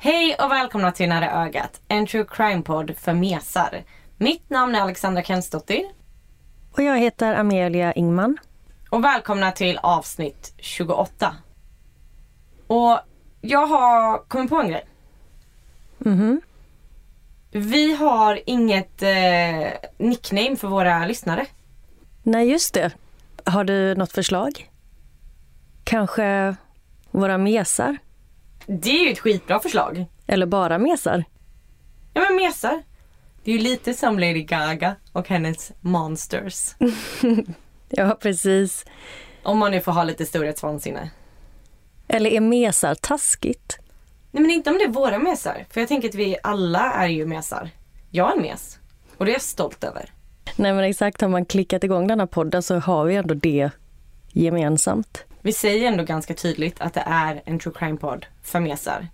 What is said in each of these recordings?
Hej och välkomna till Nära ögat, en true crime-podd för mesar. Mitt namn är Alexandra Kensdottir Och jag heter Amelia Ingman. och välkomna till avsnitt 28. Och jag har kommit på en grej. Vi har inget eh, nickname för våra lyssnare. Nej, just det. Har du något förslag? Kanske våra mesar? Det är ju ett skitbra förslag. Eller bara mesar? Ja men mesar. Det är ju lite som Lady Gaga och hennes Monsters. Ja, precis. Om man nu får ha lite storhetsvansinne. Eller är mesar taskigt? Nej men inte om det är våra mesar. För jag tänker att vi alla är ju mesar. Jag är en mes. Och det är jag stolt över. Nej, men exakt. Har man klickat igång den här podden så har vi ändå det gemensamt. Vi säger ändå ganska tydligt att det är en true crime-podd för mesar.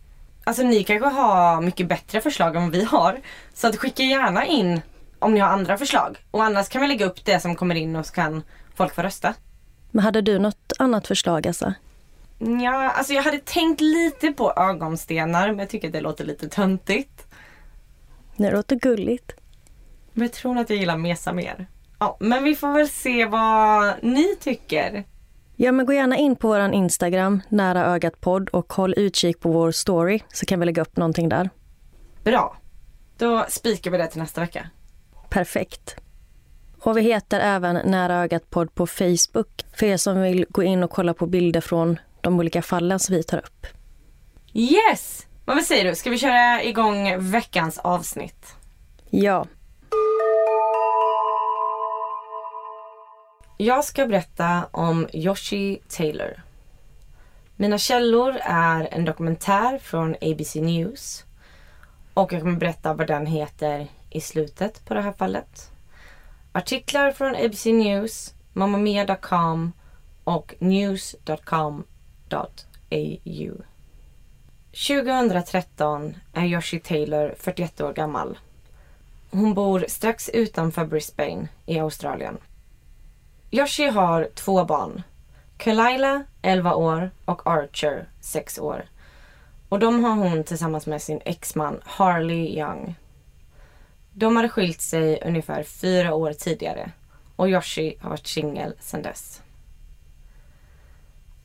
Alltså ni kanske har mycket bättre förslag än vad vi har. Så att skicka gärna in om ni har andra förslag. Och annars kan vi lägga upp det som kommer in och så kan folk få rösta. Men hade du något annat förslag, alltså? Ja, alltså jag hade tänkt lite på ögonstenar men jag tycker att det låter lite töntigt. Det låter gulligt. Men jag tror att jag gillar mesa mer. Ja, men vi får väl se vad ni tycker. Ja, men gå gärna in på vår Instagram, nära ögat podd och håll utkik på vår story så kan vi lägga upp någonting där. Bra. Då spikar vi det till nästa vecka. Perfekt. Och vi heter även Nära ögat podd på Facebook för er som vill gå in och kolla på bilder från de olika fallen som vi tar upp. Yes! Vad säger du? Ska vi köra igång veckans avsnitt? Ja, Jag ska berätta om Yoshi Taylor. Mina källor är en dokumentär från ABC News. Och jag kommer berätta vad den heter i slutet på det här fallet. Artiklar från ABC News, mamamia.com och news.com.au. 2013 är Yoshi Taylor 41 år gammal. Hon bor strax utanför Brisbane i Australien. Yoshi har två barn. Kalila, 11 år, och Archer, 6 år. Och de har hon tillsammans med sin exman Harley Young. De hade skilt sig ungefär fyra år tidigare och Yoshi har varit singel sedan dess.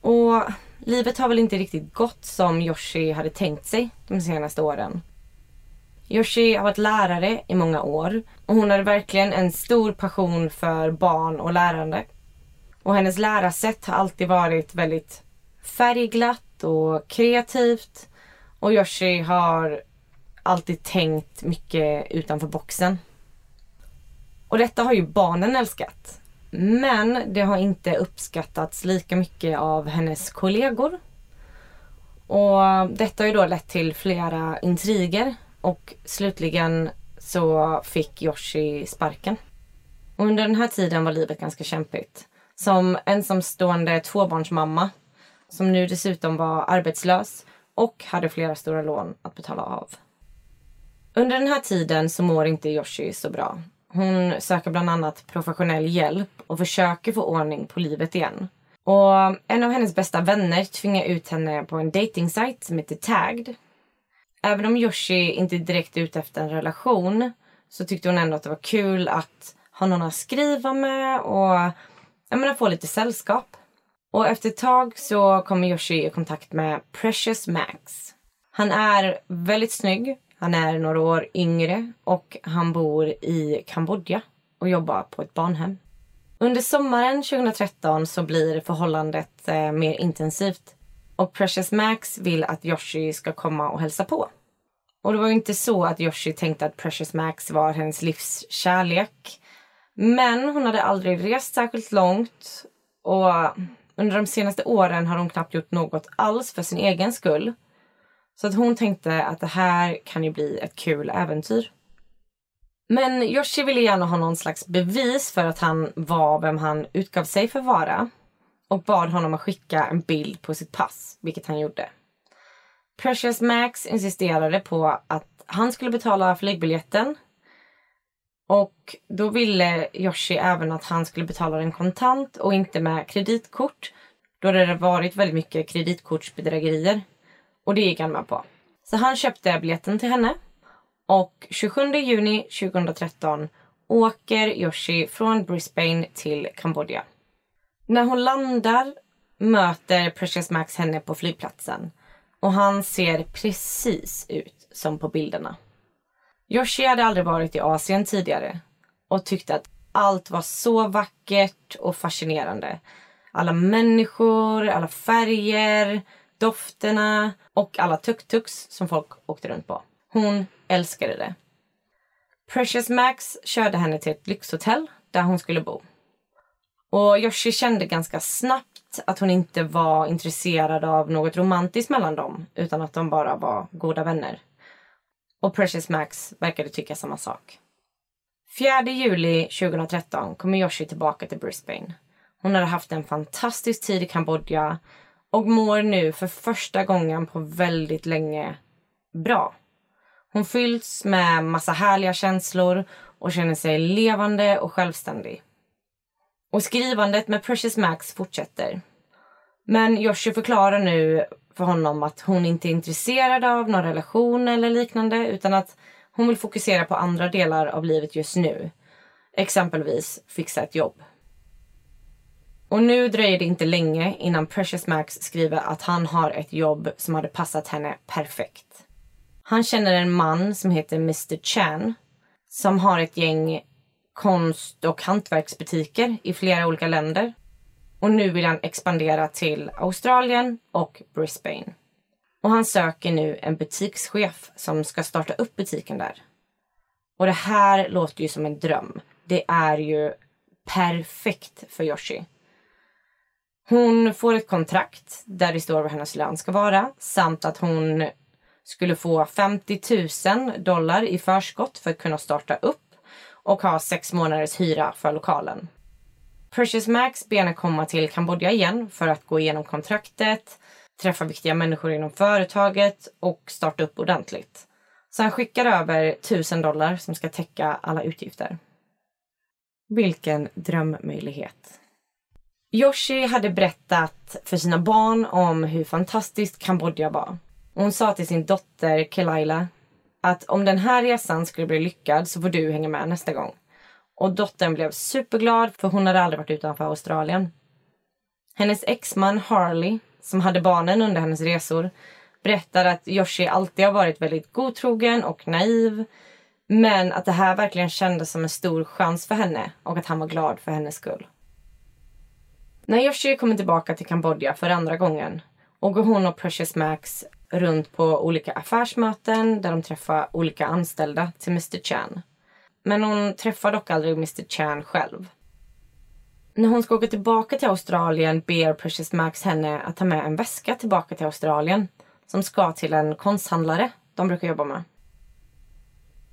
Och livet har väl inte riktigt gått som Yoshi hade tänkt sig de senaste åren. Yoshi har varit lärare i många år och hon hade verkligen en stor passion för barn och lärande. Och hennes lärarsätt har alltid varit väldigt färgglatt och kreativt. Och Yoshi har alltid tänkt mycket utanför boxen. Och detta har ju barnen älskat. Men det har inte uppskattats lika mycket av hennes kollegor. Och detta har ju då lett till flera intriger och slutligen så fick Yoshi sparken. Och under den här tiden var livet ganska kämpigt. Som ensamstående tvåbarnsmamma som nu dessutom var arbetslös och hade flera stora lån att betala av. Under den här tiden så mår inte Yoshi så bra. Hon söker bland annat professionell hjälp och försöker få ordning på livet igen. Och en av hennes bästa vänner tvingar ut henne på en datingsajt som heter Tagged. Även om Yoshi inte är direkt ute efter en relation så tyckte hon ändå att det var kul att ha någon att skriva med och jag menar, få lite sällskap. Och efter ett tag så kommer Yoshi i kontakt med Precious Max. Han är väldigt snygg, han är några år yngre och han bor i Kambodja och jobbar på ett barnhem. Under sommaren 2013 så blir förhållandet eh, mer intensivt och Precious Max vill att Yoshi ska komma och hälsa på. Och det var ju inte så att Yoshi tänkte att Precious Max var hennes livs kärlek. Men hon hade aldrig rest särskilt långt och under de senaste åren har hon knappt gjort något alls för sin egen skull. Så att hon tänkte att det här kan ju bli ett kul äventyr. Men Yoshi ville gärna ha någon slags bevis för att han var vem han utgav sig för att vara och bad honom att skicka en bild på sitt pass, vilket han gjorde. Precious Max insisterade på att han skulle betala flygbiljetten och då ville Yoshi även att han skulle betala den kontant och inte med kreditkort. Då det hade varit väldigt mycket kreditkortsbedrägerier. Och det gick han med på. Så han köpte biljetten till henne. Och 27 juni 2013 åker Yoshi från Brisbane till Kambodja. När hon landar möter Precious Max henne på flygplatsen. Och han ser precis ut som på bilderna. Yoshi hade aldrig varit i Asien tidigare och tyckte att allt var så vackert och fascinerande. Alla människor, alla färger, dofterna och alla tuk-tuks som folk åkte runt på. Hon älskade det. Precious Max körde henne till ett lyxhotell där hon skulle bo. Och Yoshi kände ganska snabbt att hon inte var intresserad av något romantiskt mellan dem utan att de bara var goda vänner. Och Precious Max verkade tycka samma sak. 4 juli 2013 kommer Yoshi tillbaka till Brisbane. Hon hade haft en fantastisk tid i Kambodja och mår nu för första gången på väldigt länge bra. Hon fylls med massa härliga känslor och känner sig levande och självständig. Och skrivandet med Precious Max fortsätter. Men Yoshi förklarar nu för honom att hon inte är intresserad av någon relation eller liknande utan att hon vill fokusera på andra delar av livet just nu. Exempelvis fixa ett jobb. Och nu dröjer det inte länge innan Precious Max skriver att han har ett jobb som hade passat henne perfekt. Han känner en man som heter Mr Chan som har ett gäng konst och hantverksbutiker i flera olika länder. Och nu vill han expandera till Australien och Brisbane. Och han söker nu en butikschef som ska starta upp butiken där. Och det här låter ju som en dröm. Det är ju perfekt för Yoshi. Hon får ett kontrakt där det står vad hennes lön ska vara samt att hon skulle få 50 000 dollar i förskott för att kunna starta upp och ha sex månaders hyra för lokalen. Precious Max ber henne komma till Kambodja igen för att gå igenom kontraktet, träffa viktiga människor inom företaget och starta upp ordentligt. Så han skickar över 1000 dollar som ska täcka alla utgifter. Vilken drömmöjlighet. Yoshi hade berättat för sina barn om hur fantastiskt Kambodja var. Hon sa till sin dotter Kelaila att om den här resan skulle bli lyckad så får du hänga med nästa gång. Och dottern blev superglad för hon hade aldrig varit utanför Australien. Hennes exman Harley, som hade barnen under hennes resor, berättar att Yoshi alltid har varit väldigt godtrogen och naiv. Men att det här verkligen kändes som en stor chans för henne och att han var glad för hennes skull. När Yoshi kommer tillbaka till Kambodja för andra gången och hon och Precious Max runt på olika affärsmöten där de träffar olika anställda till Mr Chan. Men hon träffar dock aldrig Mr Chan själv. När hon ska åka tillbaka till Australien ber Precious Max henne att ta med en väska tillbaka till Australien som ska till en konsthandlare de brukar jobba med.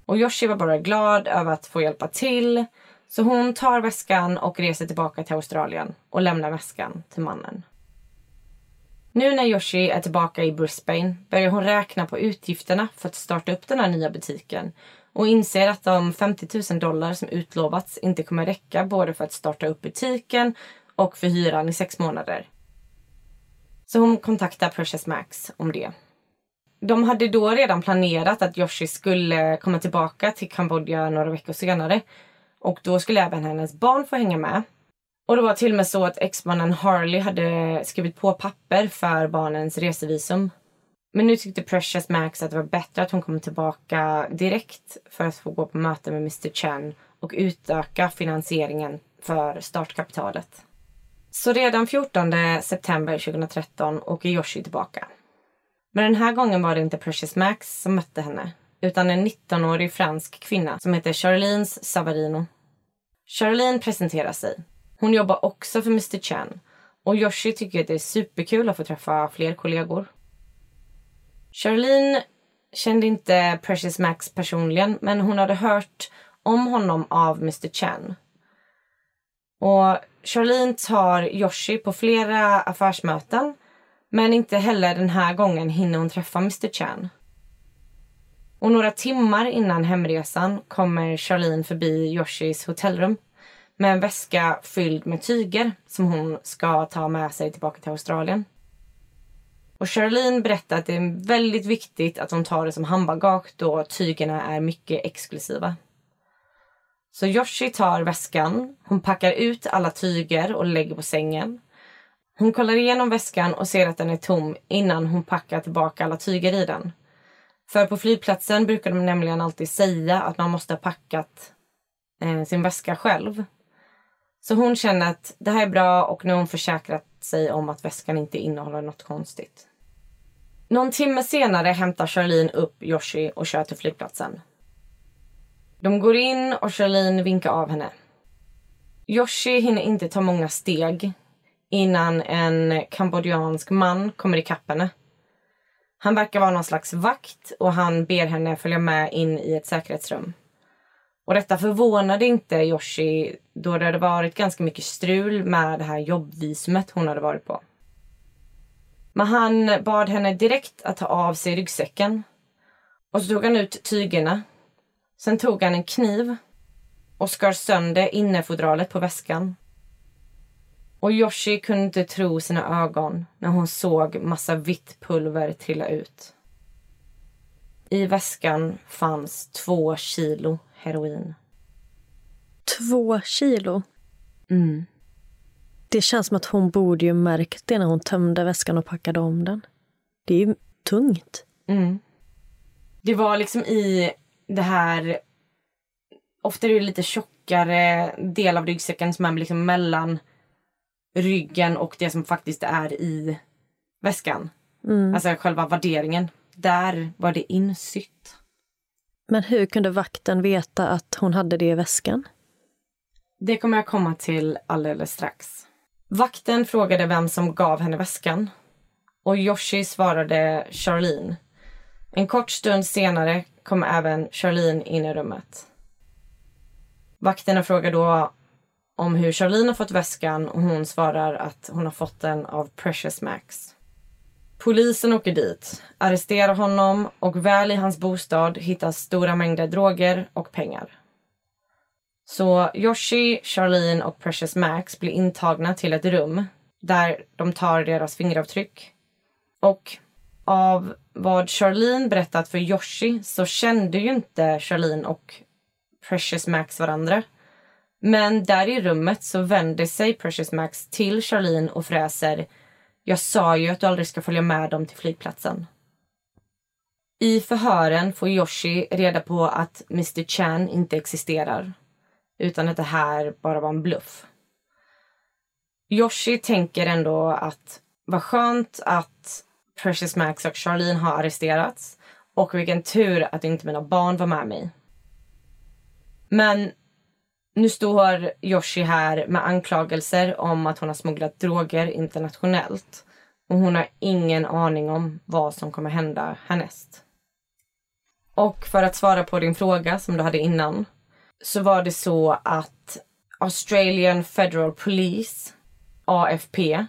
Och Yoshi var bara glad över att få hjälpa till så hon tar väskan och reser tillbaka till Australien och lämnar väskan till mannen. Nu när Yoshi är tillbaka i Brisbane börjar hon räkna på utgifterna för att starta upp den här nya butiken och inser att de 50 000 dollar som utlovats inte kommer räcka både för att starta upp butiken och för hyran i sex månader. Så hon kontaktar Precious Max om det. De hade då redan planerat att Yoshi skulle komma tillbaka till Kambodja några veckor senare och då skulle även hennes barn få hänga med. Och det var till och med så att exmannen Harley hade skrivit på papper för barnens resevisum. Men nu tyckte Precious Max att det var bättre att hon kom tillbaka direkt för att få gå på möte med Mr Chen och utöka finansieringen för startkapitalet. Så redan 14 september 2013 åker Yoshi tillbaka. Men den här gången var det inte Precious Max som mötte henne utan en 19-årig fransk kvinna som heter Charlene Savarino. Charlene presenterar sig. Hon jobbar också för Mr Chan och Yoshi tycker att det är superkul att få träffa fler kollegor. Charlene kände inte Precious Max personligen men hon hade hört om honom av Mr Chan. Och Charlene tar Yoshi på flera affärsmöten men inte heller den här gången hinner hon träffa Mr Chan. Och några timmar innan hemresan kommer Charlene förbi Yoshis hotellrum med en väska fylld med tyger som hon ska ta med sig tillbaka till Australien. Och Charlene berättar att det är väldigt viktigt att hon tar det som handbagage då tygerna är mycket exklusiva. Så Yoshi tar väskan, hon packar ut alla tyger och lägger på sängen. Hon kollar igenom väskan och ser att den är tom innan hon packar tillbaka alla tyger i den. För på flygplatsen brukar de nämligen alltid säga att man måste ha packat eh, sin väska själv. Så hon känner att det här är bra och nu har hon försäkrat sig om att väskan inte innehåller något konstigt. Någon timme senare hämtar Charlene upp Yoshi och kör till flygplatsen. De går in och Charlene vinkar av henne. Yoshi hinner inte ta många steg innan en kambodjansk man kommer ikapp henne. Han verkar vara någon slags vakt och han ber henne följa med in i ett säkerhetsrum. Och detta förvånade inte Yoshi då det hade varit ganska mycket strul med det här jobbvisumet hon hade varit på. Men han bad henne direkt att ta av sig ryggsäcken. Och så tog han ut tygerna. Sen tog han en kniv och skar sönder innerfodralet på väskan. Och Yoshi kunde inte tro sina ögon när hon såg massa vitt pulver trilla ut. I väskan fanns två kilo heroin. Två kilo? Mm. Det känns som att hon borde ju märkt det när hon tömde väskan och packade om den. Det är ju tungt. Mm. Det var liksom i det här... Ofta är det lite tjockare del av ryggsäcken som är liksom mellan ryggen och det som faktiskt är i väskan. Mm. Alltså själva värderingen. Där var det insytt. Men hur kunde vakten veta att hon hade det i väskan? Det kommer jag komma till alldeles strax. Vakten frågade vem som gav henne väskan. Och Yoshi svarade Charlene. En kort stund senare kom även Charlene in i rummet. Vakterna frågar då om hur Charlene har fått väskan och hon svarar att hon har fått den av Precious Max. Polisen åker dit, arresterar honom och väl i hans bostad hittas stora mängder droger och pengar. Så Yoshi, Charlene och Precious Max blir intagna till ett rum där de tar deras fingeravtryck. Och av vad Charlene berättat för Yoshi så kände ju inte Charlene och Precious Max varandra. Men där i rummet så vänder sig Precious Max till Charlene och fräser jag sa ju att du aldrig ska följa med dem till flygplatsen. I förhören får Yoshi reda på att Mr Chan inte existerar utan att det här bara var en bluff. Yoshi tänker ändå att vad skönt att Precious Max och Charlene har arresterats och vilken tur att inte mina barn var med mig. Men nu står Yoshi här med anklagelser om att hon har smugglat droger internationellt. Och hon har ingen aning om vad som kommer hända härnäst. Och för att svara på din fråga som du hade innan. Så var det så att Australian Federal Police, AFP,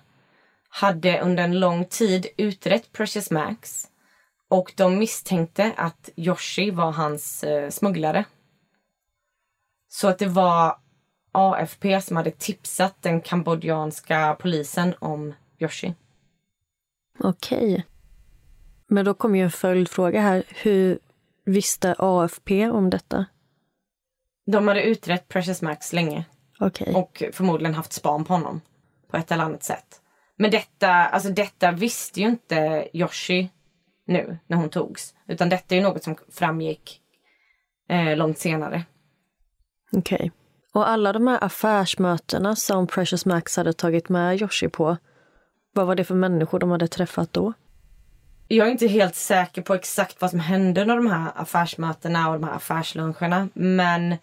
hade under en lång tid utrett Precious Max. Och de misstänkte att Yoshi var hans eh, smugglare. Så att det var AFP som hade tipsat den kambodjanska polisen om Yoshi. Okej. Men då kommer ju en följdfråga här. Hur visste AFP om detta? De hade utrett Precious Max länge Okej. och förmodligen haft span på honom på ett eller annat sätt. Men detta, alltså detta visste ju inte Yoshi nu när hon togs. Utan detta är ju något som framgick eh, långt senare. Okej. Och alla de här affärsmötena som Precious Max hade tagit med Yoshi på, vad var det för människor de hade träffat då? Jag är inte helt säker på exakt vad som hände under de här affärsmötena och de här affärsluncherna. Men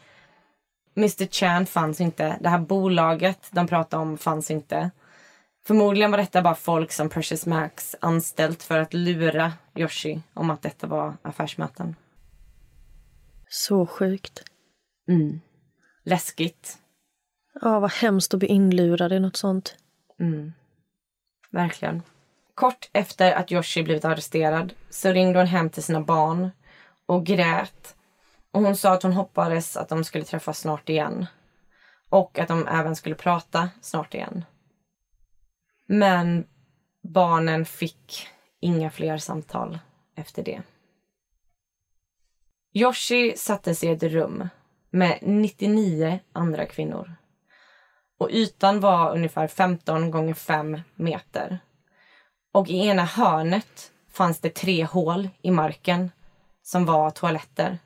Mr Chan fanns inte. Det här bolaget de pratade om fanns inte. Förmodligen var detta bara folk som Precious Max anställt för att lura Yoshi om att detta var affärsmöten. Så sjukt. Mm. Läskigt. Ja, vad hemskt att bli inlurad i något sånt. Mm. Verkligen. Kort efter att Yoshi blivit arresterad så ringde hon hem till sina barn och grät. Och hon sa att hon hoppades att de skulle träffas snart igen. Och att de även skulle prata snart igen. Men barnen fick inga fler samtal efter det. Yoshi sattes i ett rum med 99 andra kvinnor. Och ytan var ungefär 15 gånger 5 meter. Och i ena hörnet fanns det tre hål i marken som var toaletter.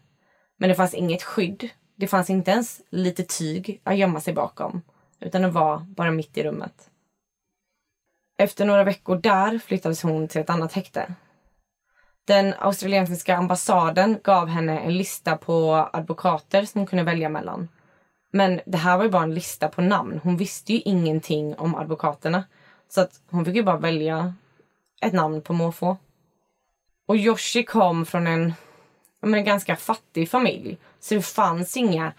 Men det fanns inget skydd. Det fanns inte ens lite tyg att gömma sig bakom. Utan det var bara mitt i rummet. Efter några veckor där flyttades hon till ett annat häkte. Den australiensiska ambassaden gav henne en lista på advokater som hon kunde välja mellan. Men det här var ju bara en lista på namn. Hon visste ju ingenting om advokaterna. Så att hon fick ju bara välja ett namn på måfå. Och Yoshi kom från en, en ganska fattig familj. Så det fanns inga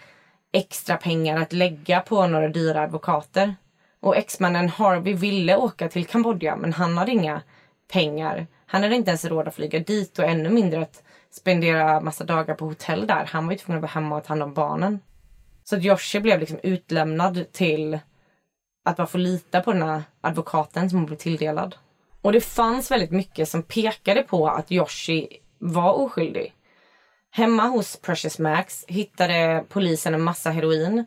extra pengar att lägga på några dyra advokater. Och exmannen Harvey ville åka till Kambodja men han hade inga pengar. Han hade inte ens råd att flyga dit och ännu mindre att spendera massa dagar på hotell där. Han var ju tvungen att vara hemma och ta hand om barnen. Så att Yoshi blev liksom utlämnad till att bara få lita på den här advokaten som hon blev tilldelad. Och det fanns väldigt mycket som pekade på att Yoshi var oskyldig. Hemma hos Precious Max hittade polisen en massa heroin.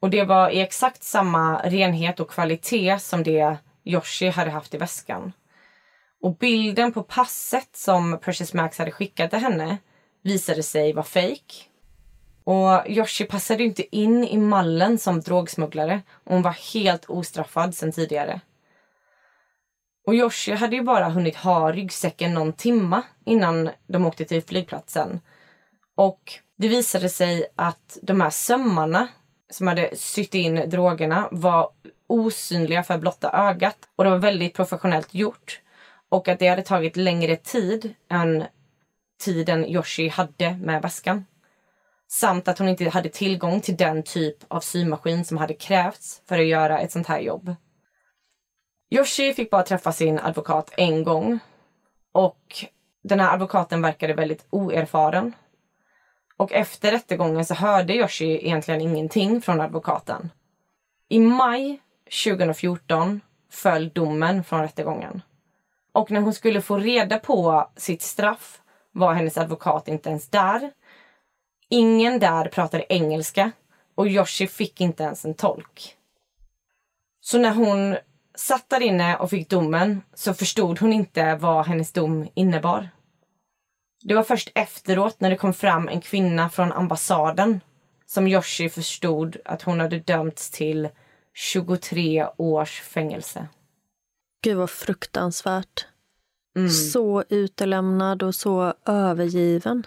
Och det var i exakt samma renhet och kvalitet som det Yoshi hade haft i väskan. Och bilden på passet som Precious Max hade skickat till henne visade sig vara fake. Och Yoshi passade inte in i mallen som drogsmugglare och hon var helt ostraffad sen tidigare. Och Yoshi hade ju bara hunnit ha ryggsäcken någon timma innan de åkte till flygplatsen. Och det visade sig att de här sömmarna som hade sytt in drogerna var osynliga för blotta ögat och det var väldigt professionellt gjort. Och att det hade tagit längre tid än tiden Yoshi hade med väskan. Samt att hon inte hade tillgång till den typ av symaskin som hade krävts för att göra ett sånt här jobb. Yoshi fick bara träffa sin advokat en gång. Och den här advokaten verkade väldigt oerfaren. Och efter rättegången så hörde Yoshi egentligen ingenting från advokaten. I maj 2014 föll domen från rättegången. Och när hon skulle få reda på sitt straff var hennes advokat inte ens där. Ingen där pratade engelska och Yoshi fick inte ens en tolk. Så när hon satt där inne och fick domen så förstod hon inte vad hennes dom innebar. Det var först efteråt när det kom fram en kvinna från ambassaden som Yoshi förstod att hon hade dömts till 23 års fängelse. Gud vad fruktansvärt. Mm. Så utelämnad och så övergiven.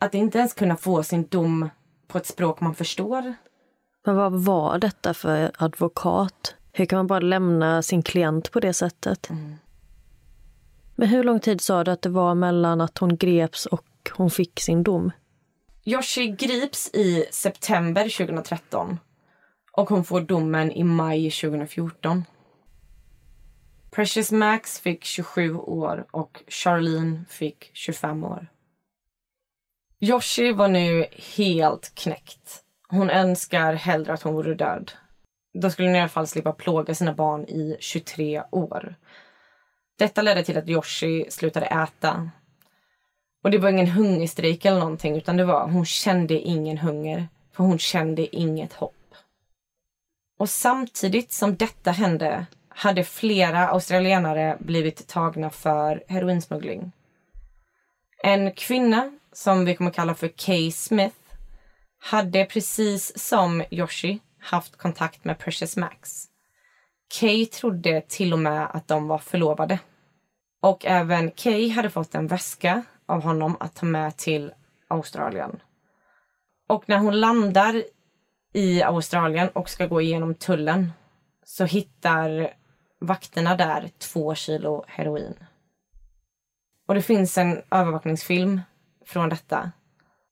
Att inte ens kunna få sin dom på ett språk man förstår. Men vad var detta för advokat? Hur kan man bara lämna sin klient på det sättet? Mm. Men hur lång tid sa du att det var mellan att hon greps och hon fick sin dom? Yoshi grips i september 2013 och hon får domen i maj 2014. Precious Max fick 27 år och Charlene fick 25 år. Yoshi var nu helt knäckt. Hon önskar hellre att hon vore död. Då skulle hon i alla fall slippa plåga sina barn i 23 år. Detta ledde till att Yoshi slutade äta. Och det var ingen hungerstrejk eller någonting utan det var hon kände ingen hunger. För hon kände inget hopp. Och samtidigt som detta hände hade flera australienare blivit tagna för heroinsmuggling. En kvinna som vi kommer kalla för Kay Smith hade precis som Yoshi haft kontakt med Precious Max. Kay trodde till och med att de var förlovade. Och även Kay hade fått en väska av honom att ta med till Australien. Och när hon landar i Australien och ska gå igenom tullen så hittar vakterna där två kilo heroin. Och det finns en övervakningsfilm från detta.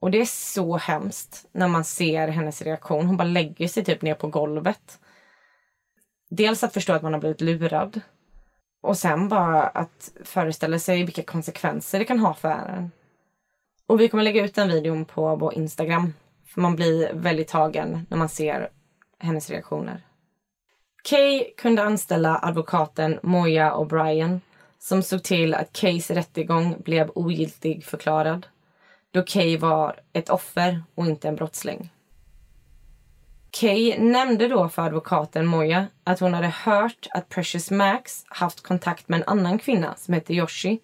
Och det är så hemskt när man ser hennes reaktion. Hon bara lägger sig typ ner på golvet. Dels att förstå att man har blivit lurad. Och sen bara att föreställa sig vilka konsekvenser det kan ha för en. Och vi kommer lägga ut den videon på vår Instagram. För man blir väldigt tagen när man ser hennes reaktioner. Kay kunde anställa advokaten Moya O'Brien som såg till att Kays rättegång blev ogiltig förklarad då Kay var ett offer och inte en brottsling. Kay nämnde då för advokaten Moya att hon hade hört att Precious Max haft kontakt med en annan kvinna som heter Yoshi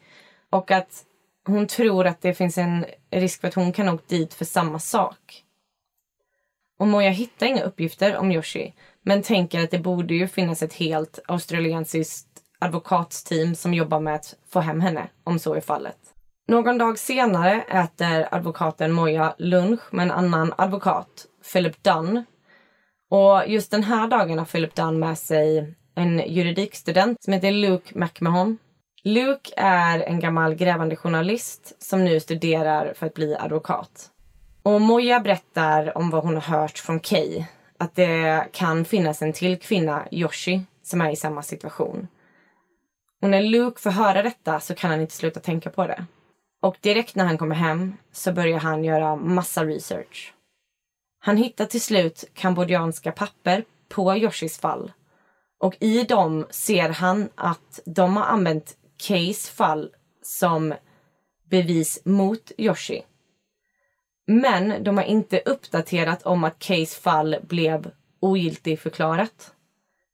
och att hon tror att det finns en risk för att hon kan åka dit för samma sak. Och Moya hittade inga uppgifter om Yoshi men tänker att det borde ju finnas ett helt australiensiskt advokatsteam som jobbar med att få hem henne om så är fallet. Någon dag senare äter advokaten Moja lunch med en annan advokat, Philip Dunn. Och just den här dagen har Philip Dunn med sig en juridikstudent som heter Luke McMahon. Luke är en gammal grävande journalist som nu studerar för att bli advokat. Och Moja berättar om vad hon har hört från Kay. Att det kan finnas en till kvinna, Yoshi, som är i samma situation. Och när Luke får höra detta så kan han inte sluta tänka på det. Och direkt när han kommer hem så börjar han göra massa research. Han hittar till slut kambodjanska papper på Yoshis fall. Och i dem ser han att de har använt Kays fall som bevis mot Yoshi. Men de har inte uppdaterat om att Kays fall blev ogiltigförklarat.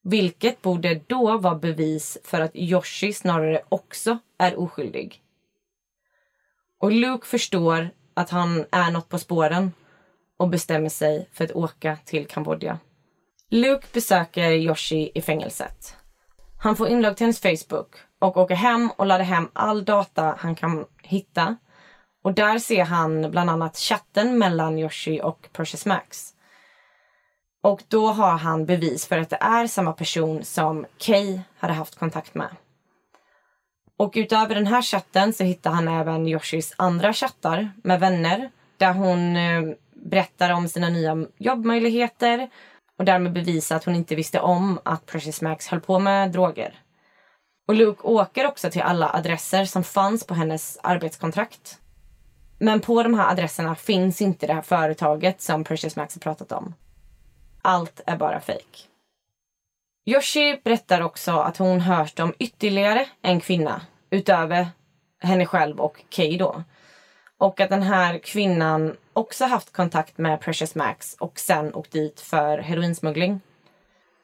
Vilket borde då vara bevis för att Yoshi snarare också är oskyldig. Och Luke förstår att han är något på spåren och bestämmer sig för att åka till Kambodja. Luke besöker Yoshi i fängelset. Han får inlogg till hennes Facebook och åker hem och laddar hem all data han kan hitta. Och där ser han bland annat chatten mellan Yoshi och Precious Max. Och då har han bevis för att det är samma person som Kay hade haft kontakt med. Och utöver den här chatten så hittar han även Yoshis andra chattar med vänner där hon eh, berättar om sina nya jobbmöjligheter och därmed bevisar att hon inte visste om att Precious Max höll på med droger. Och Luke åker också till alla adresser som fanns på hennes arbetskontrakt. Men på de här adresserna finns inte det här företaget som Precious Max har pratat om. Allt är bara fejk. Yoshi berättar också att hon hört om ytterligare en kvinna utöver henne själv och Kay då. Och att den här kvinnan också haft kontakt med Precious Max och sen åkt dit för heroinsmuggling.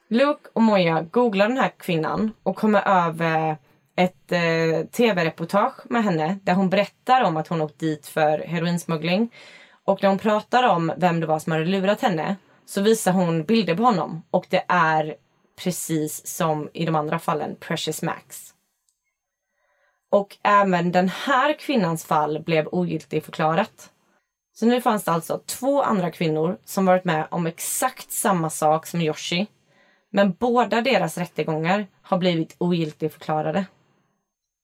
Luke och Moya googlar den här kvinnan och kommer över ett eh, tv-reportage med henne där hon berättar om att hon åkt dit för heroinsmuggling. Och när hon pratar om vem det var som hade lurat henne så visar hon bilder på honom och det är precis som i de andra fallen Precious Max. Och även den här kvinnans fall blev ogiltigförklarat. Så nu fanns det alltså två andra kvinnor som varit med om exakt samma sak som Yoshi. Men båda deras rättegångar har blivit ogiltigförklarade.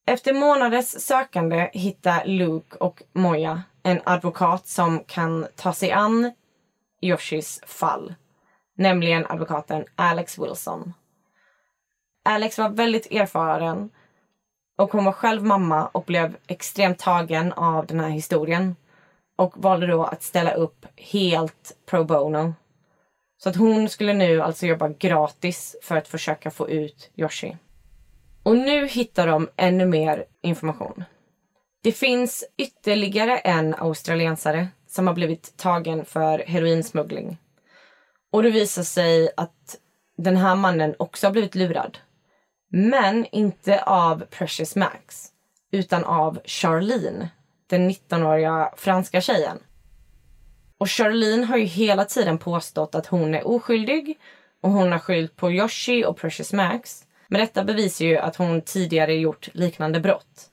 Efter månaders sökande hittar Luke och Moya en advokat som kan ta sig an Yoshis fall. Nämligen advokaten Alex Wilson. Alex var väldigt erfaren och hon var själv mamma och blev extremt tagen av den här historien. Och valde då att ställa upp helt pro bono. Så att hon skulle nu alltså jobba gratis för att försöka få ut Yoshi. Och nu hittar de ännu mer information. Det finns ytterligare en australiensare som har blivit tagen för heroinsmuggling. Och det visar sig att den här mannen också har blivit lurad. Men inte av Precious Max, utan av Charlene, den 19-åriga franska tjejen. Och Charlene har ju hela tiden påstått att hon är oskyldig och hon har skyllt på Yoshi och Precious Max. Men detta bevisar ju att hon tidigare gjort liknande brott.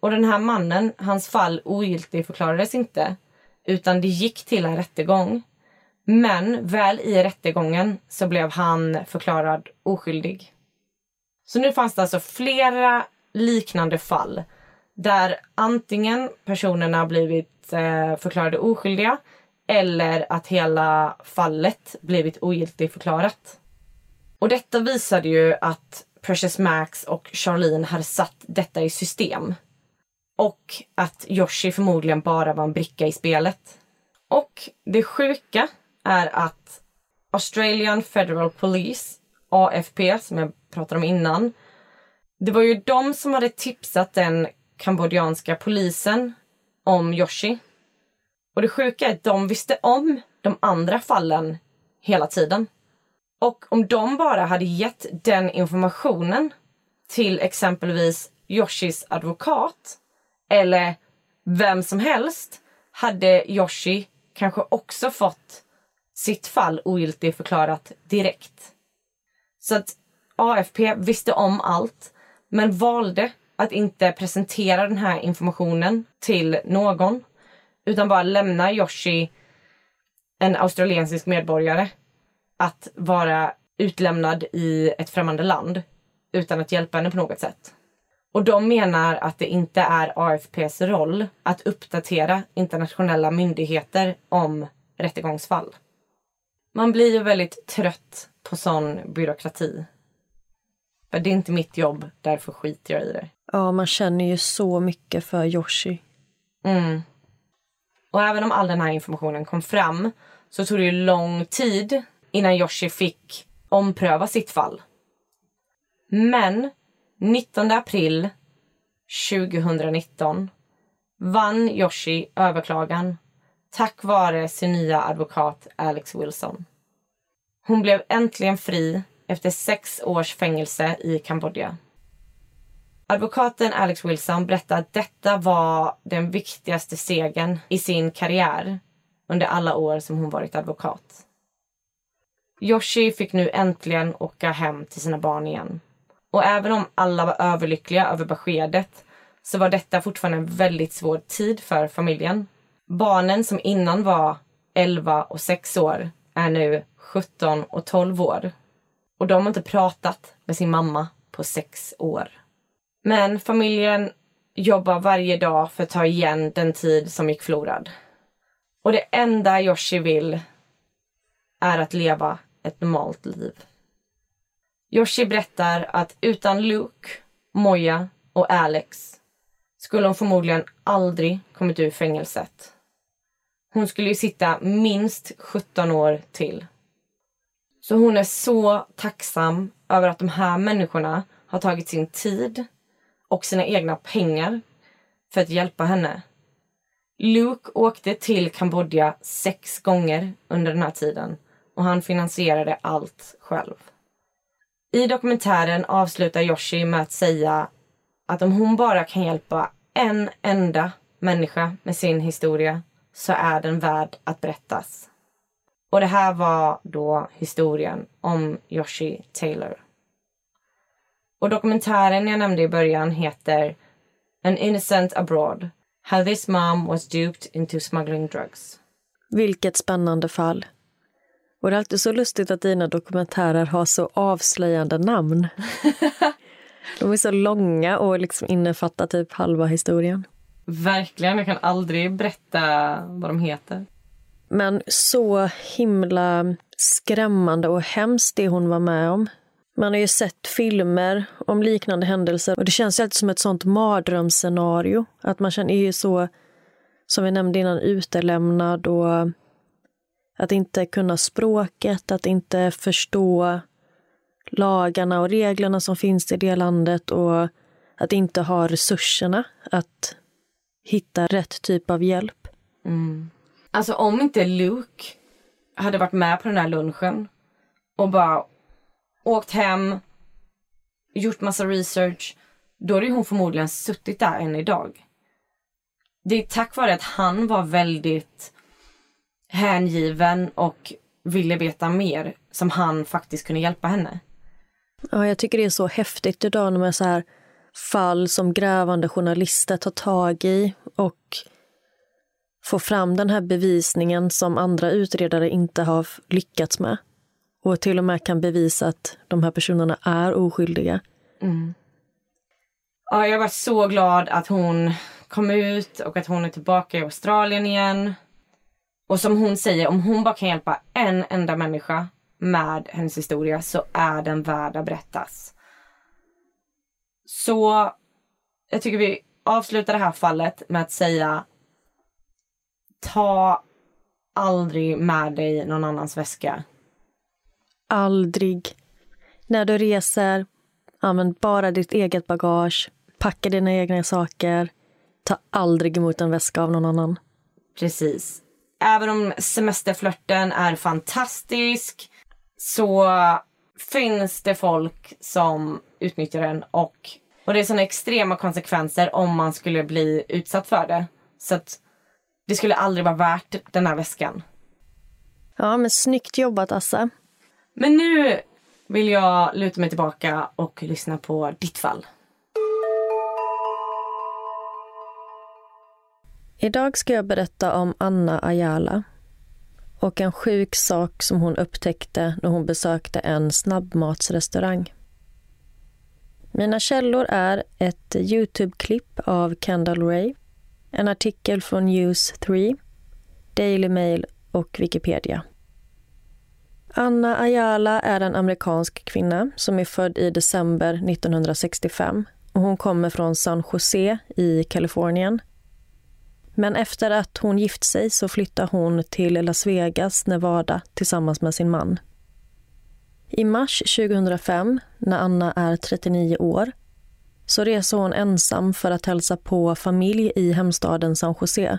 Och den här mannen, hans fall ogiltigförklarades inte utan det gick till en rättegång. Men väl i rättegången så blev han förklarad oskyldig. Så nu fanns det alltså flera liknande fall där antingen personerna blivit eh, förklarade oskyldiga eller att hela fallet blivit ogiltigförklarat. Och detta visade ju att Precious Max och Charlene hade satt detta i system. Och att Yoshi förmodligen bara var en bricka i spelet. Och det sjuka är att Australian Federal Police, AFP, som jag pratade om innan. Det var ju de som hade tipsat den kambodjanska polisen om Yoshi. Och det sjuka är att de visste om de andra fallen hela tiden. Och om de bara hade gett den informationen till exempelvis Yoshis advokat eller vem som helst hade Yoshi kanske också fått sitt fall ogiltigförklarat direkt. Så att AFP visste om allt men valde att inte presentera den här informationen till någon utan bara lämna Yoshi, en australiensisk medborgare, att vara utlämnad i ett främmande land utan att hjälpa henne på något sätt. Och de menar att det inte är AFPs roll att uppdatera internationella myndigheter om rättegångsfall. Man blir ju väldigt trött på sån byråkrati. För det är inte mitt jobb, därför skiter jag i det. Ja, man känner ju så mycket för Yoshi. Mm. Och även om all den här informationen kom fram så tog det ju lång tid innan Yoshi fick ompröva sitt fall. Men 19 april 2019 vann Yoshi överklagan tack vare sin nya advokat Alex Wilson. Hon blev äntligen fri efter sex års fängelse i Kambodja. Advokaten Alex Wilson berättade att detta var den viktigaste segern i sin karriär under alla år som hon varit advokat. Yoshi fick nu äntligen åka hem till sina barn igen. Och även om alla var överlyckliga över beskedet så var detta fortfarande en väldigt svår tid för familjen. Barnen som innan var 11 och 6 år är nu 17 och 12 år. Och de har inte pratat med sin mamma på sex år. Men familjen jobbar varje dag för att ta igen den tid som gick förlorad. Och det enda Yoshi vill är att leva ett normalt liv. Yoshi berättar att utan Luke, Moja och Alex skulle hon förmodligen aldrig kommit ur fängelset. Hon skulle ju sitta minst 17 år till. Så hon är så tacksam över att de här människorna har tagit sin tid och sina egna pengar för att hjälpa henne. Luke åkte till Kambodja sex gånger under den här tiden och han finansierade allt själv. I dokumentären avslutar Yoshi med att säga att om hon bara kan hjälpa en enda människa med sin historia så är den värd att berättas. Och det här var då historien om Yoshi Taylor. Och dokumentären jag nämnde i början heter An Innocent Abroad. How this mom was duped into smuggling drugs. Vilket spännande fall. Och det är alltid så lustigt att dina dokumentärer har så avslöjande namn. de är så långa och liksom innefattar typ halva historien. Verkligen, jag kan aldrig berätta vad de heter. Men så himla skrämmande och hemskt det hon var med om. Man har ju sett filmer om liknande händelser och det känns alltid som ett sånt mardrömsscenario. Att man känner ju så, som vi nämnde innan, utelämnad och att inte kunna språket, att inte förstå lagarna och reglerna som finns i det landet och att inte ha resurserna att hitta rätt typ av hjälp. Mm. Alltså om inte Luke hade varit med på den här lunchen och bara åkt hem, gjort massa research, då hade hon förmodligen suttit där än idag. Det är tack vare att han var väldigt hängiven och ville veta mer som han faktiskt kunde hjälpa henne. Ja, jag tycker det är så häftigt idag när man så här fall som grävande journalister tar tag i och får fram den här bevisningen som andra utredare inte har lyckats med. Och till och med kan bevisa att de här personerna är oskyldiga. Mm. Ja, jag var så glad att hon kom ut och att hon är tillbaka i Australien igen. Och som hon säger, om hon bara kan hjälpa en enda människa med hennes historia så är den värd att berättas. Så jag tycker vi avslutar det här fallet med att säga ta aldrig med dig någon annans väska. Aldrig. När du reser, använd bara ditt eget bagage. Packa dina egna saker. Ta aldrig emot en väska av någon annan. Precis. Även om semesterflörten är fantastisk så finns det folk som utnyttjar den och, och det är såna extrema konsekvenser om man skulle bli utsatt för det. Så att det skulle aldrig vara värt den här väskan. Ja, men snyggt jobbat Assa. Men nu vill jag luta mig tillbaka och lyssna på ditt fall. Idag ska jag berätta om Anna Ayala och en sjuk sak som hon upptäckte när hon besökte en snabbmatsrestaurang. Mina källor är ett Youtube-klipp av Kendall Ray, en artikel från News 3, Daily Mail och Wikipedia. Anna Ayala är en amerikansk kvinna som är född i december 1965 och hon kommer från San Jose i Kalifornien men efter att hon gift sig så flyttar hon till Las Vegas, Nevada tillsammans med sin man. I mars 2005, när Anna är 39 år, så reser hon ensam för att hälsa på familj i hemstaden San Jose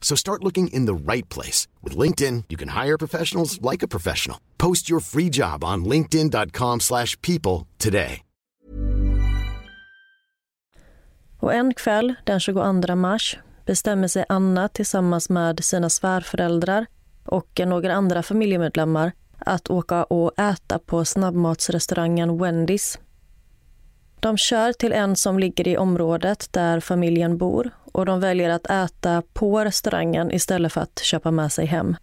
So start looking in the right place. With LinkedIn, you can hire professionals like a professional. Post your free job on linkedin.com slash people today. Och en kväll, den 22 mars, bestämmer sig Anna tillsammans med sina svärföräldrar och några andra familjemedlemmar att åka och äta på snabbmatsrestaurangen Wendy's de kör till en som ligger i området där familjen bor och de väljer att äta på restaurangen istället för att köpa med sig hem.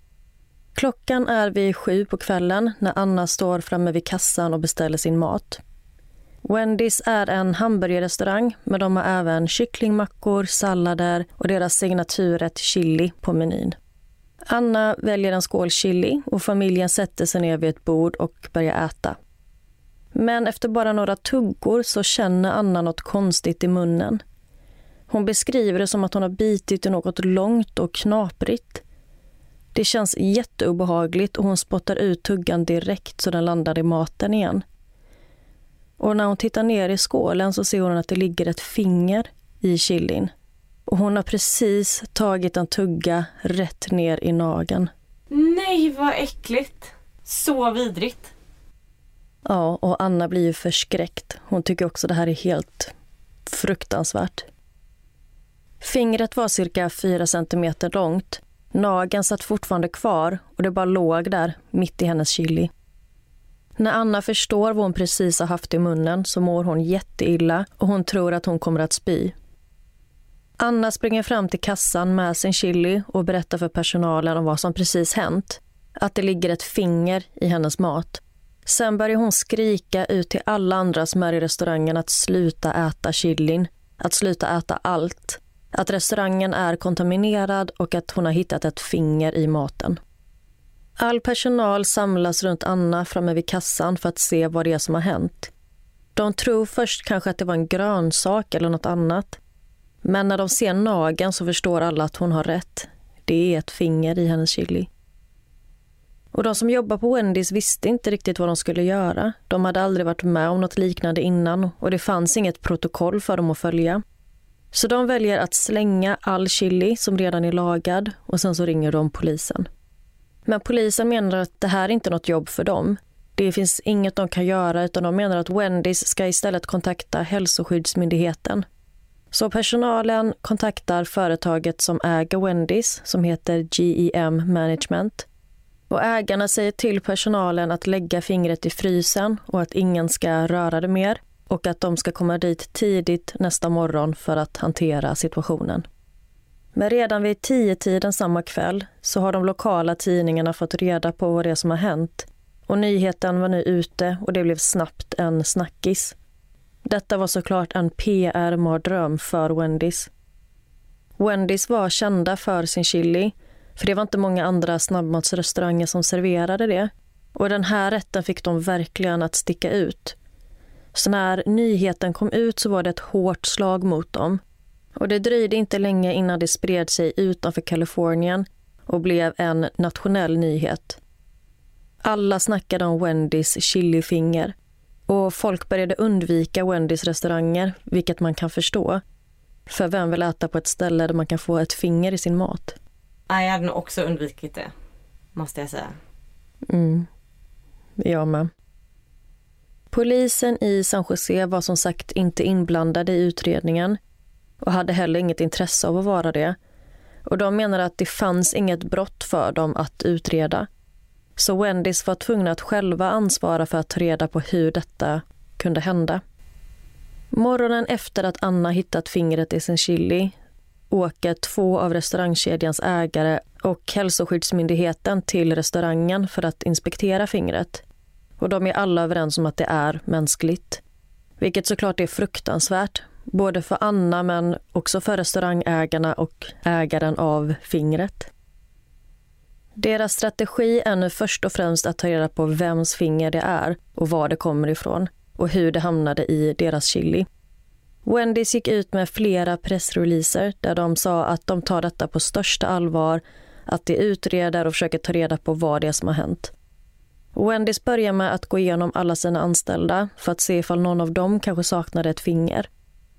Klockan är vid sju på kvällen när Anna står framme vid kassan och beställer sin mat. Wendy's är en hamburgerrestaurang men de har även kycklingmackor, sallader och deras signaturrätt chili på menyn. Anna väljer en skål chili och familjen sätter sig ner vid ett bord och börjar äta. Men efter bara några tuggor så känner Anna något konstigt i munnen. Hon beskriver det som att hon har bitit i något långt och knaprigt. Det känns jätteobehagligt och hon spottar ut tuggan direkt så den landar i maten igen. Och när hon tittar ner i skålen så ser hon att det ligger ett finger i chilin. Och hon har precis tagit en tugga rätt ner i nagen. Nej, vad äckligt! Så vidrigt. Ja, och Anna blir ju förskräckt. Hon tycker också det här är helt fruktansvärt. Fingret var cirka 4 centimeter långt. Nageln satt fortfarande kvar och det bara låg där, mitt i hennes chili. När Anna förstår vad hon precis har haft i munnen så mår hon jätteilla och hon tror att hon kommer att spy. Anna springer fram till kassan med sin chili och berättar för personalen om vad som precis hänt. Att det ligger ett finger i hennes mat. Sen börjar hon skrika ut till alla andra som är i restaurangen att sluta äta chilin. Att sluta äta allt. Att restaurangen är kontaminerad och att hon har hittat ett finger i maten. All personal samlas runt Anna framme vid kassan för att se vad det är som har hänt. De tror först kanske att det var en grönsak eller något annat. Men när de ser nageln så förstår alla att hon har rätt. Det är ett finger i hennes chili. Och de som jobbar på Wendys visste inte riktigt vad de skulle göra. De hade aldrig varit med om något liknande innan och det fanns inget protokoll för dem att följa. Så de väljer att slänga all chili som redan är lagad och sen så ringer de polisen. Men polisen menar att det här är inte något jobb för dem. Det finns inget de kan göra utan de menar att Wendys ska istället kontakta Hälsoskyddsmyndigheten. Så personalen kontaktar företaget som äger Wendys som heter GEM Management. Och ägarna säger till personalen att lägga fingret i frysen och att ingen ska röra det mer och att de ska komma dit tidigt nästa morgon för att hantera situationen. Men redan vid tio tiden samma kväll så har de lokala tidningarna fått reda på vad det är som har hänt. Och nyheten var nu ute och det blev snabbt en snackis. Detta var såklart en PR-mardröm för Wendys. Wendys var kända för sin chili, för det var inte många andra snabbmatsrestauranger som serverade det. Och den här rätten fick de verkligen att sticka ut. Så när nyheten kom ut så var det ett hårt slag mot dem. Och det dröjde inte länge innan det spred sig utanför Kalifornien och blev en nationell nyhet. Alla snackade om Wendys chilifinger och folk började undvika Wendys restauranger, vilket man kan förstå. För vem vill äta på ett ställe där man kan få ett finger i sin mat? Jag hade nog också undvikit det, måste jag säga. Mm. Jag med. Polisen i San Jose var som sagt inte inblandade i utredningen och hade heller inget intresse av att vara det. Och De menade att det fanns inget brott för dem att utreda. Så Wendys var tvungna att själva ansvara för att ta reda på hur detta kunde hända. Morgonen efter att Anna hittat fingret i sin chili åker två av restaurangkedjans ägare och Hälsoskyddsmyndigheten till restaurangen för att inspektera fingret. Och de är alla överens om att det är mänskligt. Vilket såklart är fruktansvärt, både för Anna men också för restaurangägarna och ägaren av fingret. Deras strategi är nu först och främst att ta reda på vems finger det är och var det kommer ifrån och hur det hamnade i deras chili. Wendys gick ut med flera pressreleaser där de sa att de tar detta på största allvar, att de utreder och försöker ta reda på vad det är som har hänt. Wendys börjar med att gå igenom alla sina anställda för att se ifall någon av dem kanske saknade ett finger.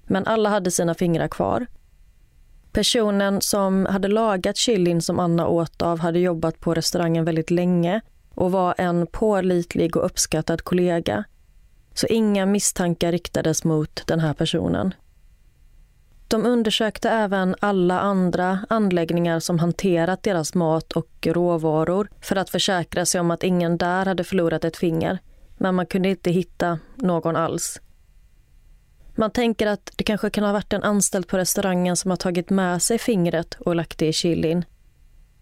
Men alla hade sina fingrar kvar. Personen som hade lagat chilin som Anna åt av hade jobbat på restaurangen väldigt länge och var en pålitlig och uppskattad kollega. Så inga misstankar riktades mot den här personen. De undersökte även alla andra anläggningar som hanterat deras mat och råvaror för att försäkra sig om att ingen där hade förlorat ett finger. Men man kunde inte hitta någon alls. Man tänker att det kanske kan ha varit en anställd på restaurangen som har tagit med sig fingret och lagt det i chilin.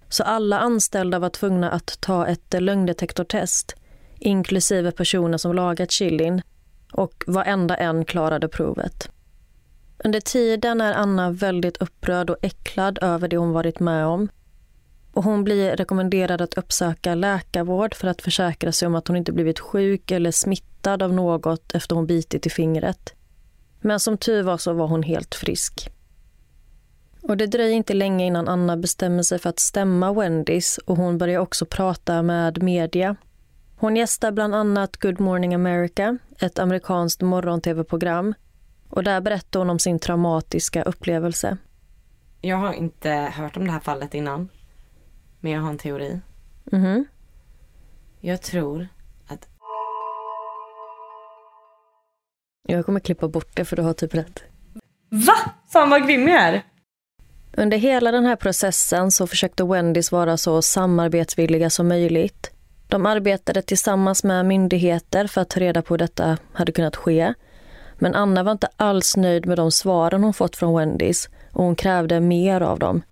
Så alla anställda var tvungna att ta ett lögndetektortest inklusive personer som lagat chilin och varenda en klarade provet. Under tiden är Anna väldigt upprörd och äcklad över det hon varit med om. Och hon blir rekommenderad att uppsöka läkarvård för att försäkra sig om att hon inte blivit sjuk eller smittad av något efter hon bitit i fingret. Men som tur var så var hon helt frisk. Och Det dröjer inte länge innan Anna bestämmer sig för att stämma Wendys och hon börjar också prata med media. Hon gästar bland annat Good Morning America, ett amerikanskt morgon-tv-program. Och Där berättar hon om sin traumatiska upplevelse. Jag har inte hört om det här fallet innan. Men jag har en teori. Mhm. Jag tror att... Jag kommer klippa bort det för du har typ rätt. Va? Fan vad grym jag är! Under hela den här processen så försökte Wendys vara så samarbetsvilliga som möjligt. De arbetade tillsammans med myndigheter för att ta reda på hur detta hade kunnat ske. Men Anna var inte alls nöjd med de svaren hon fått från Wendys och hon krävde mer av dem.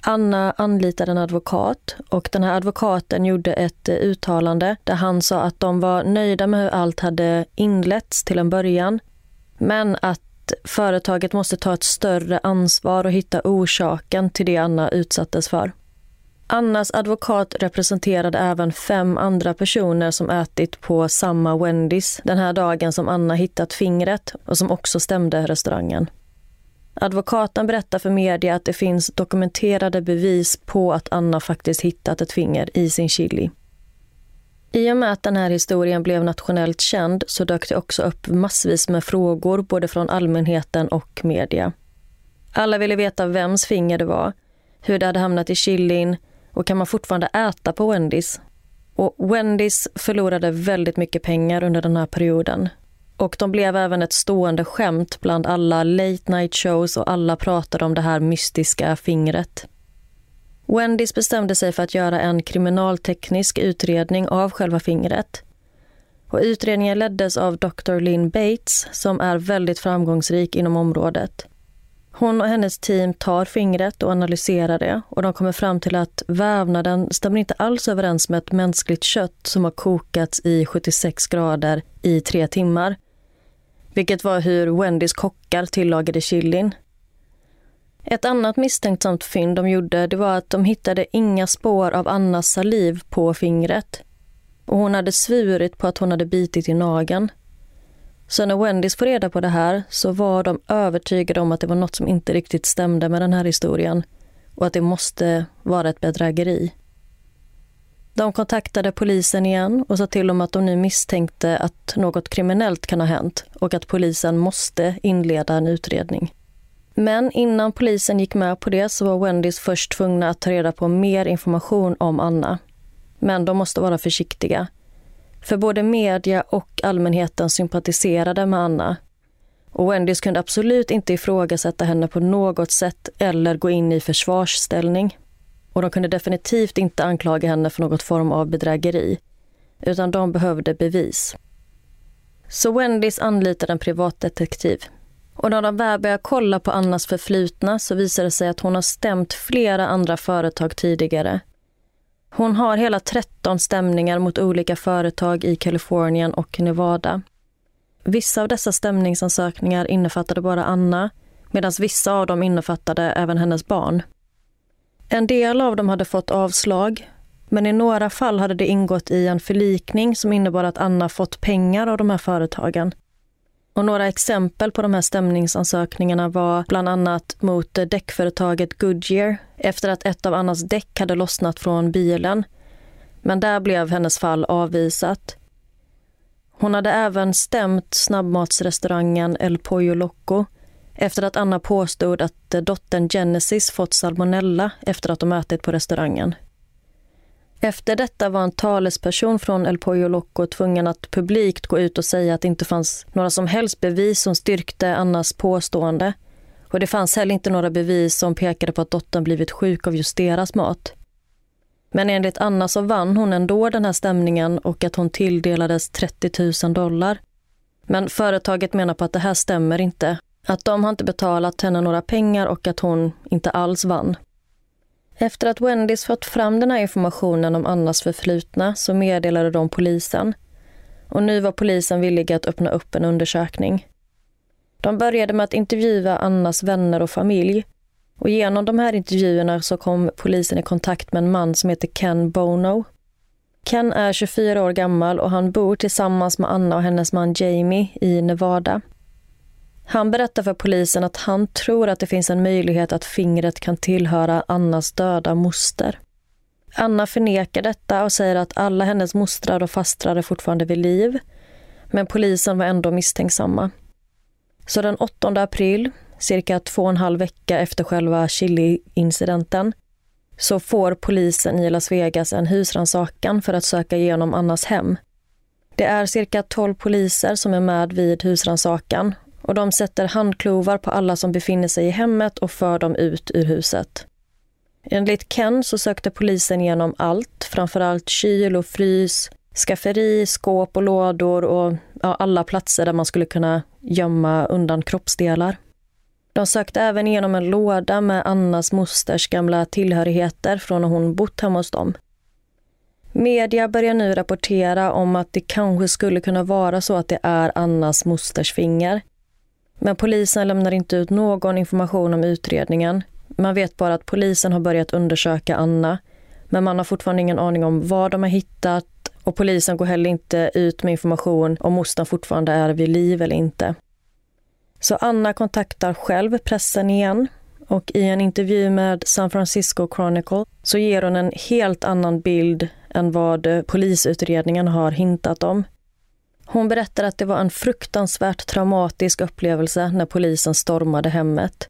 Anna anlitade en advokat och den här advokaten gjorde ett eh, uttalande där han sa att de var nöjda med hur allt hade inletts till en början, men att företaget måste ta ett större ansvar och hitta orsaken till det Anna utsattes för. Annas advokat representerade även fem andra personer som ätit på samma Wendys den här dagen som Anna hittat fingret och som också stämde restaurangen. Advokaten berättar för media att det finns dokumenterade bevis på att Anna faktiskt hittat ett finger i sin chili. I och med att den här historien blev nationellt känd så dök det också upp massvis med frågor både från allmänheten och media. Alla ville veta vems finger det var, hur det hade hamnat i chilin och kan man fortfarande äta på Wendys? Och Wendys förlorade väldigt mycket pengar under den här perioden. Och de blev även ett stående skämt bland alla late night shows och alla pratade om det här mystiska fingret. Wendys bestämde sig för att göra en kriminalteknisk utredning av själva fingret. Och utredningen leddes av Dr. Lynn Bates som är väldigt framgångsrik inom området. Hon och hennes team tar fingret och analyserar det och de kommer fram till att vävnaden stämmer inte alls överens med ett mänskligt kött som har kokats i 76 grader i tre timmar. Vilket var hur Wendys kockar tillagade chilin. Ett annat misstänksamt fynd de gjorde det var att de hittade inga spår av Annas saliv på fingret. Och hon hade svurit på att hon hade bitit i nageln. Så när Wendys får reda på det här så var de övertygade om att det var något som inte riktigt stämde med den här historien och att det måste vara ett bedrägeri. De kontaktade polisen igen och sa till dem att de nu misstänkte att något kriminellt kan ha hänt och att polisen måste inleda en utredning. Men innan polisen gick med på det så var Wendys först tvungna att ta reda på mer information om Anna. Men de måste vara försiktiga. För både media och allmänheten sympatiserade med Anna. Och Wendys kunde absolut inte ifrågasätta henne på något sätt eller gå in i försvarsställning. Och de kunde definitivt inte anklaga henne för något form av bedrägeri. Utan de behövde bevis. Så Wendys anlitade en privatdetektiv och när de väl började kolla på Annas förflutna så visade det sig att hon har stämt flera andra företag tidigare. Hon har hela 13 stämningar mot olika företag i Kalifornien och Nevada. Vissa av dessa stämningsansökningar innefattade bara Anna medan vissa av dem innefattade även hennes barn. En del av dem hade fått avslag men i några fall hade det ingått i en förlikning som innebar att Anna fått pengar av de här företagen. Och några exempel på de här stämningsansökningarna var bland annat mot däckföretaget Goodyear efter att ett av Annas däck hade lossnat från bilen. Men där blev hennes fall avvisat. Hon hade även stämt snabbmatsrestaurangen El Pollo Loco efter att Anna påstod att dottern Genesis fått salmonella efter att de ätit på restaurangen. Efter detta var en talesperson från El Pollo Loco tvungen att publikt gå ut och säga att det inte fanns några som helst bevis som styrkte Annas påstående. Och det fanns heller inte några bevis som pekade på att dottern blivit sjuk av just deras mat. Men enligt Anna så vann hon ändå den här stämningen och att hon tilldelades 30 000 dollar. Men företaget menar på att det här stämmer inte. Att de har inte betalat henne några pengar och att hon inte alls vann. Efter att Wendys fått fram den här informationen om Annas förflutna så meddelade de polisen. Och nu var polisen villiga att öppna upp en undersökning. De började med att intervjua Annas vänner och familj. Och genom de här intervjuerna så kom polisen i kontakt med en man som heter Ken Bono. Ken är 24 år gammal och han bor tillsammans med Anna och hennes man Jamie i Nevada. Han berättar för polisen att han tror att det finns en möjlighet att fingret kan tillhöra Annas döda moster. Anna förnekar detta och säger att alla hennes mostrar och fastrar är fortfarande vid liv. Men polisen var ändå misstänksamma. Så den 8 april, cirka två och en halv vecka efter själva Chili-incidenten, så får polisen i Las Vegas en husrannsakan för att söka igenom Annas hem. Det är cirka 12 poliser som är med vid husrannsakan och de sätter handklovar på alla som befinner sig i hemmet och för dem ut ur huset. Enligt Ken så sökte polisen igenom allt, framförallt kyl och frys, skafferi, skåp och lådor och ja, alla platser där man skulle kunna gömma undan kroppsdelar. De sökte även igenom en låda med Annas mosters gamla tillhörigheter från när hon bott hemma hos dem. Media börjar nu rapportera om att det kanske skulle kunna vara så att det är Annas mosters finger. Men polisen lämnar inte ut någon information om utredningen. Man vet bara att polisen har börjat undersöka Anna, men man har fortfarande ingen aning om vad de har hittat och polisen går heller inte ut med information om mostern fortfarande är vid liv eller inte. Så Anna kontaktar själv pressen igen och i en intervju med San Francisco Chronicle så ger hon en helt annan bild än vad polisutredningen har hintat om. Hon berättar att det var en fruktansvärt traumatisk upplevelse när polisen stormade hemmet.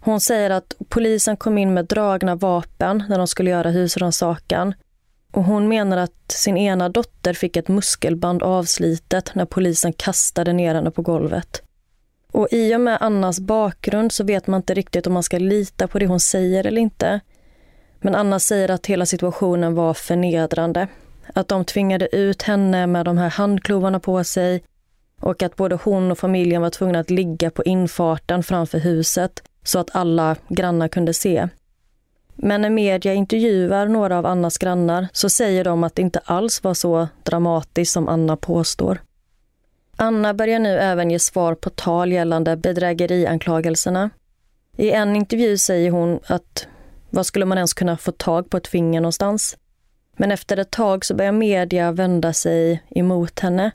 Hon säger att polisen kom in med dragna vapen när de skulle göra husrannsakan. Och hon menar att sin ena dotter fick ett muskelband avslitet när polisen kastade ner henne på golvet. Och i och med Annas bakgrund så vet man inte riktigt om man ska lita på det hon säger eller inte. Men Anna säger att hela situationen var förnedrande. Att de tvingade ut henne med de här handklovarna på sig och att både hon och familjen var tvungna att ligga på infarten framför huset så att alla grannar kunde se. Men när media intervjuar några av Annas grannar så säger de att det inte alls var så dramatiskt som Anna påstår. Anna börjar nu även ge svar på tal gällande bedrägerianklagelserna. I en intervju säger hon att vad skulle man ens kunna få tag på ett finger någonstans? Men efter ett tag så börjar media vända sig emot henne.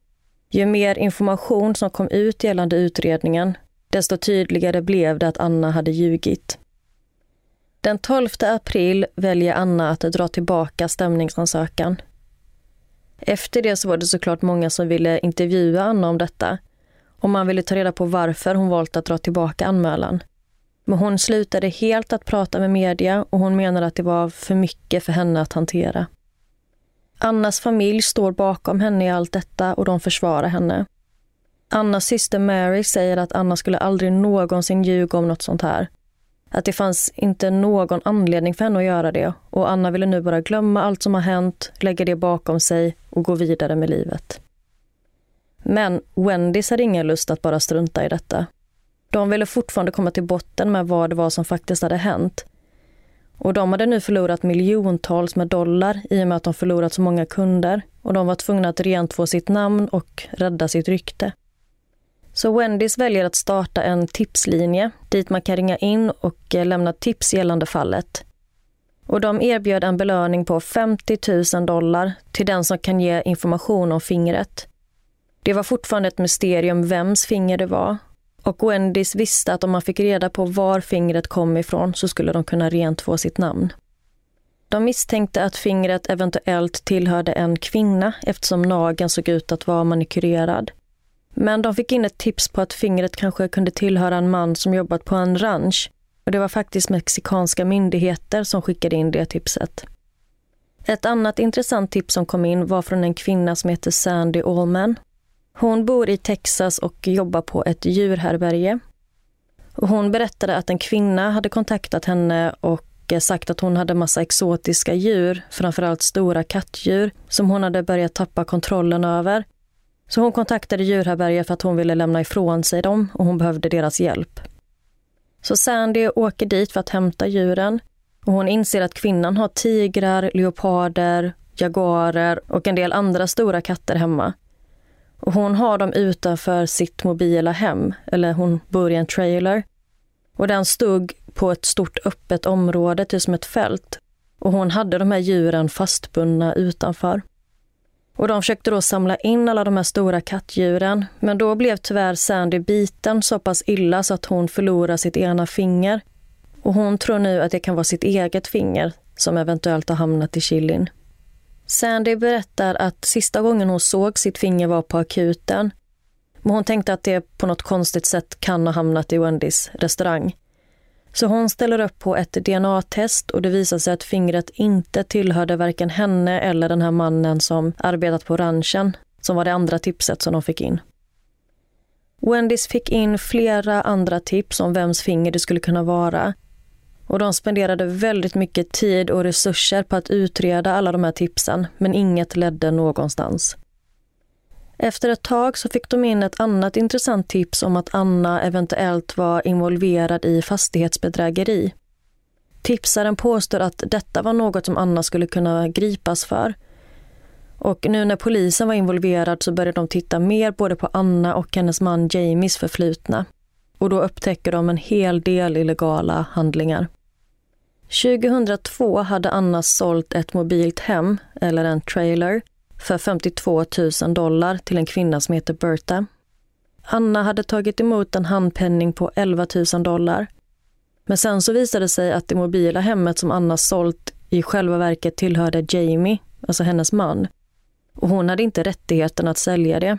Ju mer information som kom ut gällande utredningen, desto tydligare blev det att Anna hade ljugit. Den 12 april väljer Anna att dra tillbaka stämningsansökan. Efter det så var det såklart många som ville intervjua Anna om detta och man ville ta reda på varför hon valt att dra tillbaka anmälan. Men hon slutade helt att prata med media och hon menade att det var för mycket för henne att hantera. Annas familj står bakom henne i allt detta och de försvarar henne. Annas syster Mary säger att Anna skulle aldrig någonsin ljuga om något sånt här. Att det fanns inte någon anledning för henne att göra det och Anna ville nu bara glömma allt som har hänt, lägga det bakom sig och gå vidare med livet. Men Wendys hade ingen lust att bara strunta i detta. De ville fortfarande komma till botten med vad det var som faktiskt hade hänt. Och de hade nu förlorat miljontals med dollar i och med att de förlorat så många kunder och de var tvungna att rentvå sitt namn och rädda sitt rykte. Så Wendys väljer att starta en tipslinje dit man kan ringa in och eh, lämna tips gällande fallet. Och de erbjöd en belöning på 50 000 dollar till den som kan ge information om fingret. Det var fortfarande ett mysterium vems finger det var och Wendys visste att om man fick reda på var fingret kom ifrån så skulle de kunna rentvå sitt namn. De misstänkte att fingret eventuellt tillhörde en kvinna eftersom nageln såg ut att vara manikurerad. Men de fick in ett tips på att fingret kanske kunde tillhöra en man som jobbat på en ranch. Och det var faktiskt mexikanska myndigheter som skickade in det tipset. Ett annat intressant tips som kom in var från en kvinna som heter Sandy Allman. Hon bor i Texas och jobbar på ett djurhärbärge. Hon berättade att en kvinna hade kontaktat henne och sagt att hon hade massa exotiska djur, framförallt stora kattdjur, som hon hade börjat tappa kontrollen över så hon kontaktade djurhärbärget för att hon ville lämna ifrån sig dem och hon behövde deras hjälp. Så Sandy åker dit för att hämta djuren och hon inser att kvinnan har tigrar, leoparder, jaguarer och en del andra stora katter hemma. Och hon har dem utanför sitt mobila hem, eller hon bor i en trailer. Och den stod på ett stort öppet område, typ som ett fält. Och hon hade de här djuren fastbundna utanför. Och de försökte då samla in alla de här stora kattdjuren. Men då blev tyvärr Sandy biten så pass illa så att hon förlorade sitt ena finger. Och hon tror nu att det kan vara sitt eget finger som eventuellt har hamnat i chilin. Sandy berättar att sista gången hon såg sitt finger var på akuten. Men hon tänkte att det på något konstigt sätt kan ha hamnat i Wendys restaurang. Så hon ställer upp på ett DNA-test och det visar sig att fingret inte tillhörde varken henne eller den här mannen som arbetat på ranchen, som var det andra tipset som de fick in. Wendys fick in flera andra tips om vems finger det skulle kunna vara. Och de spenderade väldigt mycket tid och resurser på att utreda alla de här tipsen, men inget ledde någonstans. Efter ett tag så fick de in ett annat intressant tips om att Anna eventuellt var involverad i fastighetsbedrägeri. Tipsaren påstår att detta var något som Anna skulle kunna gripas för. Och nu när polisen var involverad så började de titta mer både på Anna och hennes man Jamies förflutna. Och då upptäcker de en hel del illegala handlingar. 2002 hade Anna sålt ett mobilt hem, eller en trailer, för 52 000 dollar till en kvinna som heter Berta. Anna hade tagit emot en handpenning på 11 000 dollar. Men sen så visade det sig att det mobila hemmet som Anna sålt i själva verket tillhörde Jamie, alltså hennes man. Och hon hade inte rättigheten att sälja det.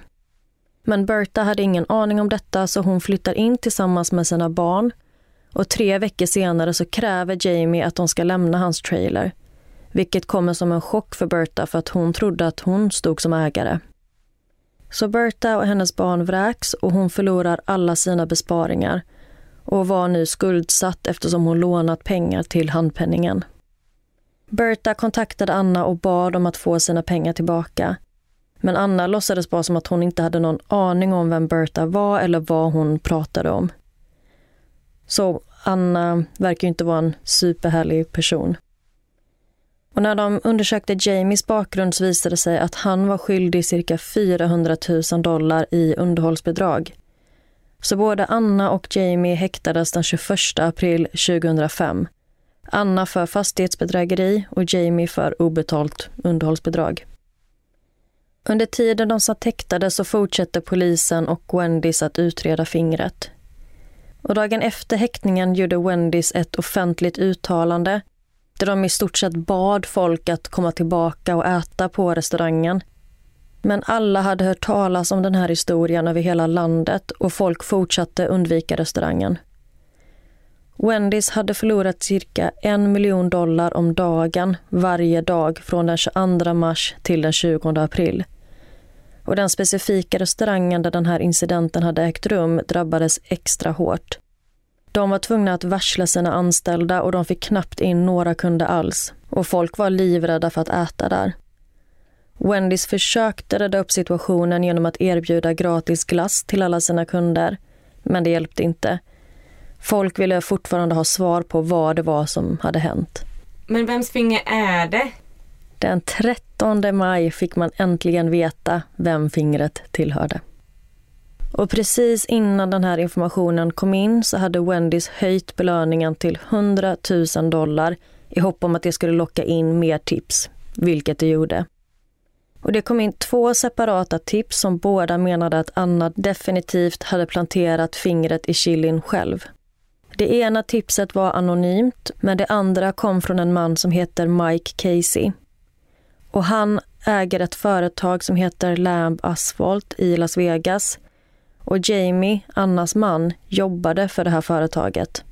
Men Berta hade ingen aning om detta så hon flyttar in tillsammans med sina barn och tre veckor senare så kräver Jamie att de ska lämna hans trailer vilket kommer som en chock för Berta för att hon trodde att hon stod som ägare. Så Berta och hennes barn vräks och hon förlorar alla sina besparingar och var nu skuldsatt eftersom hon lånat pengar till handpenningen. Berta kontaktade Anna och bad om att få sina pengar tillbaka. Men Anna låtsades bara som att hon inte hade någon aning om vem Berta var eller vad hon pratade om. Så Anna verkar ju inte vara en superhärlig person. Och när de undersökte Jamies bakgrund så visade det sig att han var skyldig cirka 400 000 dollar i underhållsbidrag. Så både Anna och Jamie häktades den 21 april 2005. Anna för fastighetsbedrägeri och Jamie för obetalt underhållsbidrag. Under tiden de satt häktade så fortsätter polisen och Wendys att utreda fingret. Och dagen efter häktningen gjorde Wendys ett offentligt uttalande där de i stort sett bad folk att komma tillbaka och äta på restaurangen. Men alla hade hört talas om den här historien över hela landet och folk fortsatte undvika restaurangen. Wendys hade förlorat cirka en miljon dollar om dagen varje dag från den 22 mars till den 20 april. Och den specifika restaurangen där den här incidenten hade ägt rum drabbades extra hårt. De var tvungna att varsla sina anställda och de fick knappt in några kunder alls. Och folk var livrädda för att äta där. Wendys försökte rädda upp situationen genom att erbjuda gratis glass till alla sina kunder. Men det hjälpte inte. Folk ville fortfarande ha svar på vad det var som hade hänt. Men vems finger är det? Den 13 maj fick man äntligen veta vem fingret tillhörde. Och precis innan den här informationen kom in så hade Wendys höjt belöningen till 100 000 dollar i hopp om att det skulle locka in mer tips, vilket det gjorde. Och det kom in två separata tips som båda menade att Anna definitivt hade planterat fingret i chilin själv. Det ena tipset var anonymt, men det andra kom från en man som heter Mike Casey. Och han äger ett företag som heter Lamb Asphalt i Las Vegas och Jamie, Annas man, jobbade för det här företaget.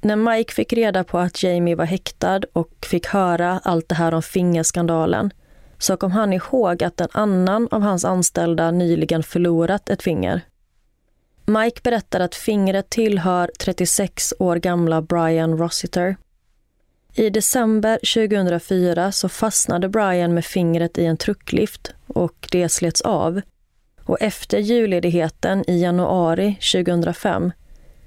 När Mike fick reda på att Jamie var häktad och fick höra allt det här om fingerskandalen så kom han ihåg att en annan av hans anställda nyligen förlorat ett finger. Mike berättar att fingret tillhör 36 år gamla Brian Rossiter. I december 2004 så fastnade Brian med fingret i en trucklift och det slets av och efter julledigheten i januari 2005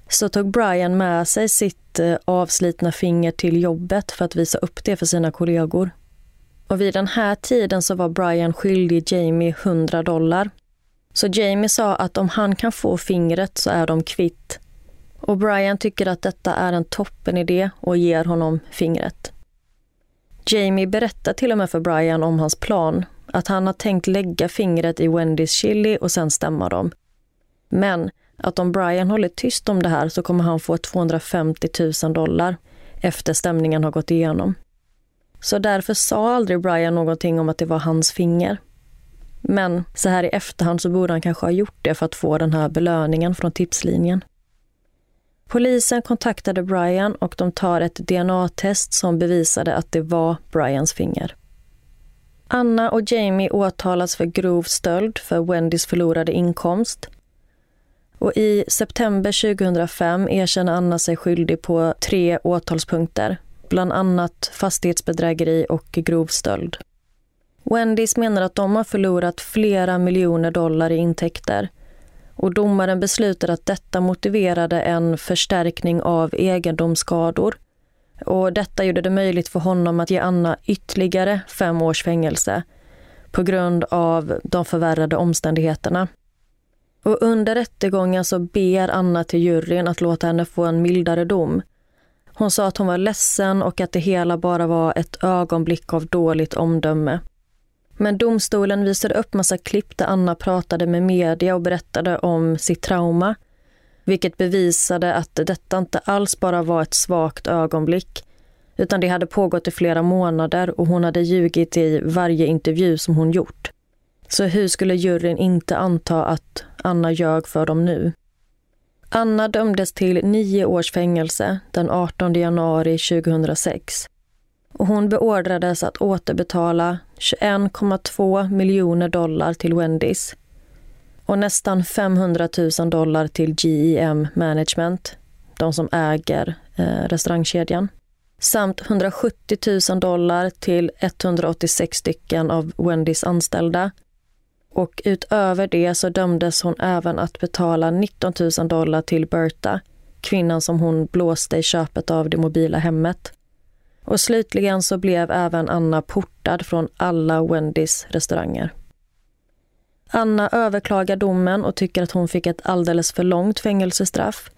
så tog Brian med sig sitt eh, avslitna finger till jobbet för att visa upp det för sina kollegor. Och vid den här tiden så var Brian skyldig Jamie 100 dollar. Så Jamie sa att om han kan få fingret så är de kvitt. Och Brian tycker att detta är en toppen idé och ger honom fingret. Jamie berättar till och med för Brian om hans plan att han har tänkt lägga fingret i Wendys chili och sen stämma dem. Men att om Brian håller tyst om det här så kommer han få 250 000 dollar efter stämningen har gått igenom. Så därför sa aldrig Brian någonting om att det var hans finger. Men så här i efterhand så borde han kanske ha gjort det för att få den här belöningen från tipslinjen. Polisen kontaktade Brian och de tar ett DNA-test som bevisade att det var Brians finger. Anna och Jamie åtalas för grov stöld för Wendys förlorade inkomst. Och I september 2005 erkänner Anna sig skyldig på tre åtalspunkter. Bland annat fastighetsbedrägeri och grov stöld. Wendys menar att de har förlorat flera miljoner dollar i intäkter och domaren beslutade att detta motiverade en förstärkning av egendomsskador. Och detta gjorde det möjligt för honom att ge Anna ytterligare fem års fängelse på grund av de förvärrade omständigheterna. Och under rättegången så ber Anna till juryn att låta henne få en mildare dom. Hon sa att hon var ledsen och att det hela bara var ett ögonblick av dåligt omdöme. Men domstolen visade upp massa klipp där Anna pratade med media och berättade om sitt trauma. Vilket bevisade att detta inte alls bara var ett svagt ögonblick utan det hade pågått i flera månader och hon hade ljugit i varje intervju som hon gjort. Så hur skulle juryn inte anta att Anna ljög för dem nu? Anna dömdes till nio års fängelse den 18 januari 2006 och hon beordrades att återbetala 21,2 miljoner dollar till Wendys och nästan 500 000 dollar till GEM Management, de som äger eh, restaurangkedjan samt 170 000 dollar till 186 stycken av Wendys anställda. Och utöver det så dömdes hon även att betala 19 000 dollar till Berta, kvinnan som hon blåste i köpet av det mobila hemmet. Och slutligen så blev även Anna portad från alla Wendys restauranger. Anna överklagar domen och tycker att hon fick ett alldeles för långt fängelsestraff.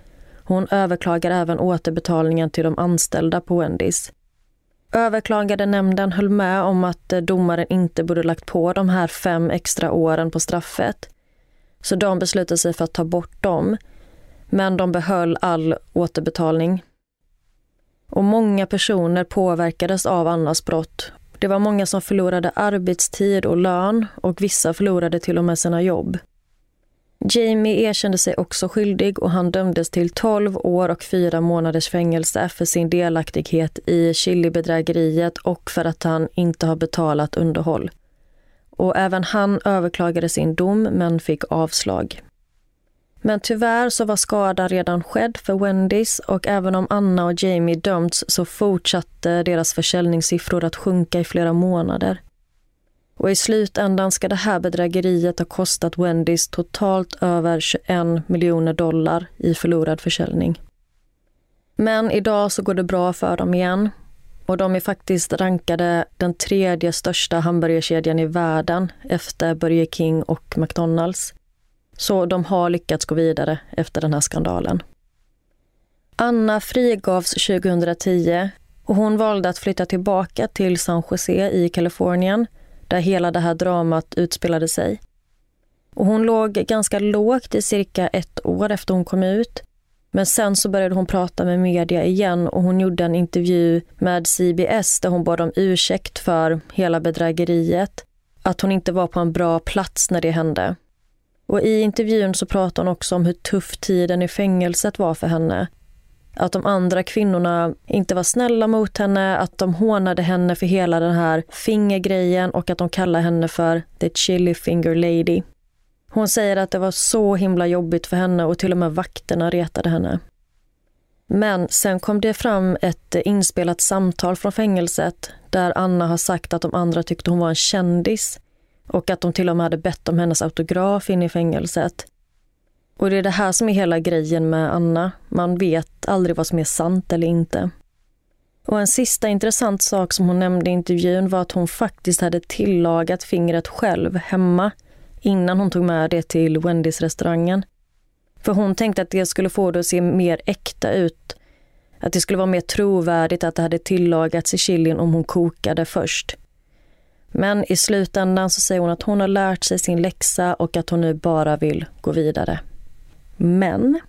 Hon överklagar även återbetalningen till de anställda på Wendys. Överklagade nämnden höll med om att domaren inte borde lagt på de här fem extra åren på straffet. Så de beslutade sig för att ta bort dem. Men de behöll all återbetalning och många personer påverkades av Annas brott. Det var många som förlorade arbetstid och lön och vissa förlorade till och med sina jobb. Jamie erkände sig också skyldig och han dömdes till 12 år och 4 månaders fängelse för sin delaktighet i chilibedrägeriet och för att han inte har betalat underhåll. Och även han överklagade sin dom men fick avslag. Men tyvärr så var skadan redan skedd för Wendys och även om Anna och Jamie dömts så fortsatte deras försäljningssiffror att sjunka i flera månader. Och i slutändan ska det här bedrägeriet ha kostat Wendys totalt över 21 miljoner dollar i förlorad försäljning. Men idag så går det bra för dem igen och de är faktiskt rankade den tredje största hamburgerkedjan i världen efter Burger King och McDonalds. Så de har lyckats gå vidare efter den här skandalen. Anna frigavs 2010 och hon valde att flytta tillbaka till San Jose i Kalifornien där hela det här dramat utspelade sig. Och hon låg ganska lågt i cirka ett år efter hon kom ut. Men sen så började hon prata med media igen och hon gjorde en intervju med CBS där hon bad om ursäkt för hela bedrägeriet. Att hon inte var på en bra plats när det hände. Och I intervjun så pratar hon också om hur tuff tiden i fängelset var för henne. Att de andra kvinnorna inte var snälla mot henne, att de hånade henne för hela den här fingergrejen och att de kallade henne för the chili finger lady. Hon säger att det var så himla jobbigt för henne och till och med vakterna retade henne. Men sen kom det fram ett inspelat samtal från fängelset där Anna har sagt att de andra tyckte hon var en kändis och att de till och med hade bett om hennes autograf in i fängelset. Och det är det här som är hela grejen med Anna. Man vet aldrig vad som är sant eller inte. Och en sista intressant sak som hon nämnde i intervjun var att hon faktiskt hade tillagat fingret själv hemma innan hon tog med det till Wendys restaurangen. För hon tänkte att det skulle få det att se mer äkta ut. Att det skulle vara mer trovärdigt att det hade tillagats i chilin om hon kokade först. Men i slutändan så säger hon att hon har lärt sig sin läxa och att hon nu bara vill gå vidare. Men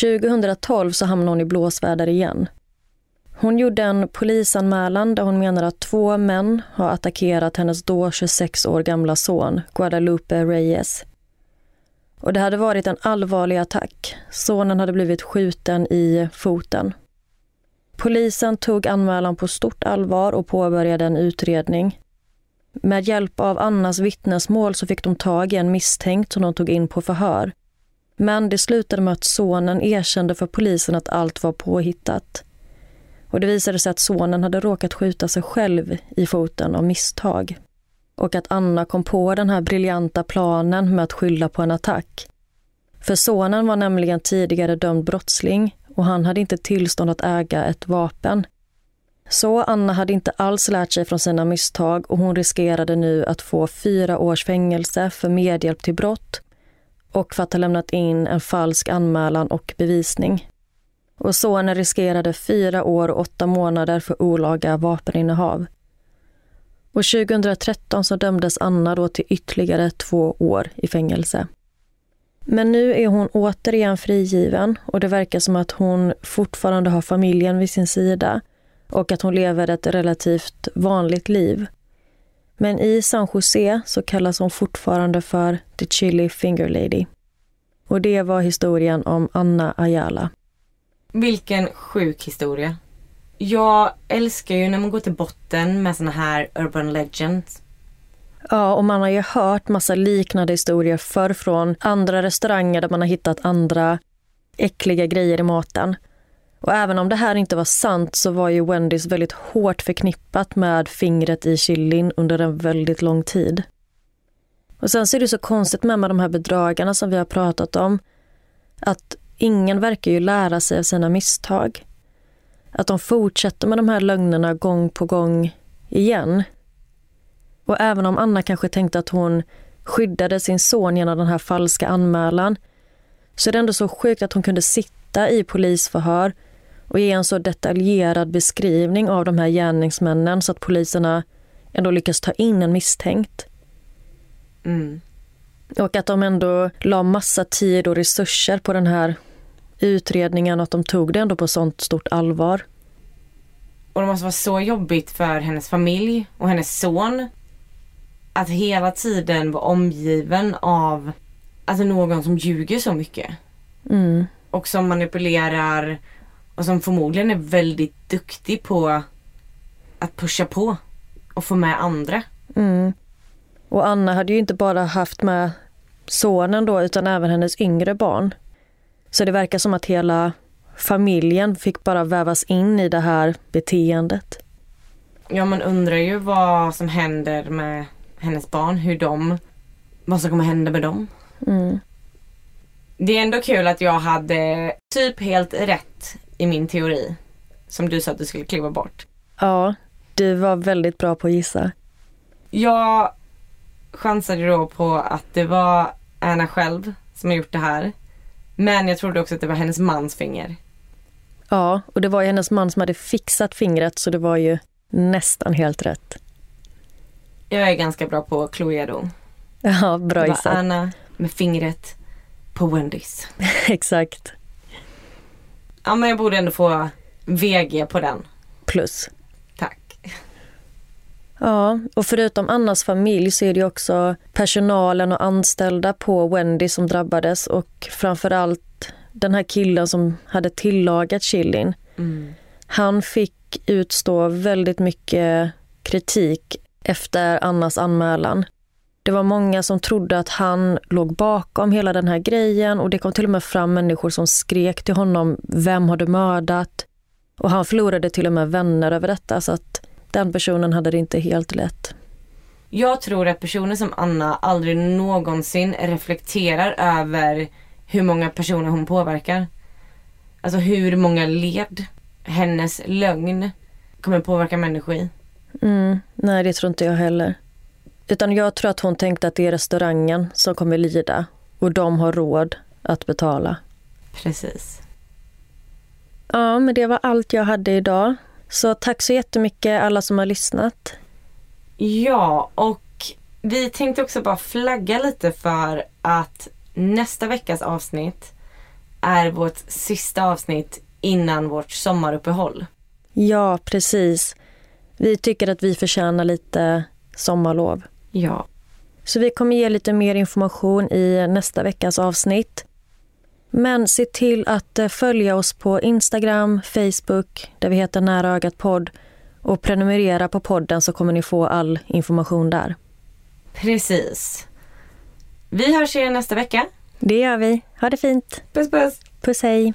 2012 så hamnar hon i blåsväder igen. Hon gjorde en polisanmälan där hon menar att två män har attackerat hennes då 26 år gamla son Guadalupe Reyes. Och det hade varit en allvarlig attack. Sonen hade blivit skjuten i foten. Polisen tog anmälan på stort allvar och påbörjade en utredning. Med hjälp av Annas vittnesmål så fick de tag i en misstänkt som de tog in på förhör. Men det slutade med att sonen erkände för polisen att allt var påhittat. Och det visade sig att sonen hade råkat skjuta sig själv i foten av misstag. Och att Anna kom på den här briljanta planen med att skylla på en attack. För sonen var nämligen tidigare dömd brottsling och han hade inte tillstånd att äga ett vapen. Så Anna hade inte alls lärt sig från sina misstag och hon riskerade nu att få fyra års fängelse för medhjälp till brott och för att ha lämnat in en falsk anmälan och bevisning. Och sonen riskerade fyra år och åtta månader för olaga vapeninnehav. Och 2013 så dömdes Anna då till ytterligare två år i fängelse. Men nu är hon återigen frigiven och det verkar som att hon fortfarande har familjen vid sin sida och att hon lever ett relativt vanligt liv. Men i San Jose så kallas hon fortfarande för The Chili Finger Lady. Och det var historien om Anna Ayala. Vilken sjuk historia. Jag älskar ju när man går till botten med såna här urban legends. Ja, och man har ju hört massa liknande historier förr från andra restauranger där man har hittat andra äckliga grejer i maten. Och även om det här inte var sant så var ju Wendys väldigt hårt förknippat med fingret i chilin under en väldigt lång tid. Och sen så är det så konstigt med, med de här bedragarna som vi har pratat om. Att ingen verkar ju lära sig av sina misstag. Att de fortsätter med de här lögnerna gång på gång igen. Och även om Anna kanske tänkte att hon skyddade sin son genom den här falska anmälan så är det ändå så sjukt att hon kunde sitta i polisförhör och ge en så detaljerad beskrivning av de här gärningsmännen så att poliserna ändå lyckas ta in en misstänkt. Mm. Och att de ändå la massa tid och resurser på den här utredningen och att de tog det ändå på sånt stort allvar. Och det måste vara så jobbigt för hennes familj och hennes son att hela tiden vara omgiven av alltså någon som ljuger så mycket. Mm. Och som manipulerar och som förmodligen är väldigt duktig på att pusha på och få med andra. Mm. Och Anna hade ju inte bara haft med sonen då utan även hennes yngre barn. Så det verkar som att hela familjen fick bara vävas in i det här beteendet. Ja, man undrar ju vad som händer med hennes barn, hur de, vad som kommer hända med dem. Mm. Det är ändå kul att jag hade typ helt rätt i min teori. Som du sa att du skulle kliva bort. Ja, du var väldigt bra på att gissa. Jag chansade då på att det var Anna själv som har gjort det här. Men jag trodde också att det var hennes mans finger. Ja, och det var ju hennes man som hade fixat fingret så det var ju nästan helt rätt. Jag är ganska bra på Cluedo. Ja, bra Det var gissat. Anna med fingret på Wendys. Exakt. Ja men jag borde ändå få VG på den. Plus. Tack. Ja, och förutom Annas familj så är det ju också personalen och anställda på Wendy som drabbades och framförallt den här killen som hade tillagat chilin. Han fick utstå väldigt mycket kritik efter Annas anmälan. Det var många som trodde att han låg bakom hela den här grejen och det kom till och med fram människor som skrek till honom, vem har du mördat? Och han förlorade till och med vänner över detta så att den personen hade det inte helt lätt. Jag tror att personer som Anna aldrig någonsin reflekterar över hur många personer hon påverkar. Alltså hur många led hennes lögn kommer påverka människor i. Mm, nej, det tror inte jag heller. Utan jag tror att hon tänkte att det är restaurangen som kommer lida och de har råd att betala. Precis. Ja, men det var allt jag hade idag. Så tack så jättemycket alla som har lyssnat. Ja, och vi tänkte också bara flagga lite för att nästa veckas avsnitt är vårt sista avsnitt innan vårt sommaruppehåll. Ja, precis. Vi tycker att vi förtjänar lite sommarlov. Ja. Så vi kommer ge lite mer information i nästa veckas avsnitt. Men se till att eh, följa oss på Instagram, Facebook, där vi heter Nära ögat podd och prenumerera på podden så kommer ni få all information där. Precis. Vi hörs igen nästa vecka. Det gör vi. Ha det fint. Puss puss. Puss hej.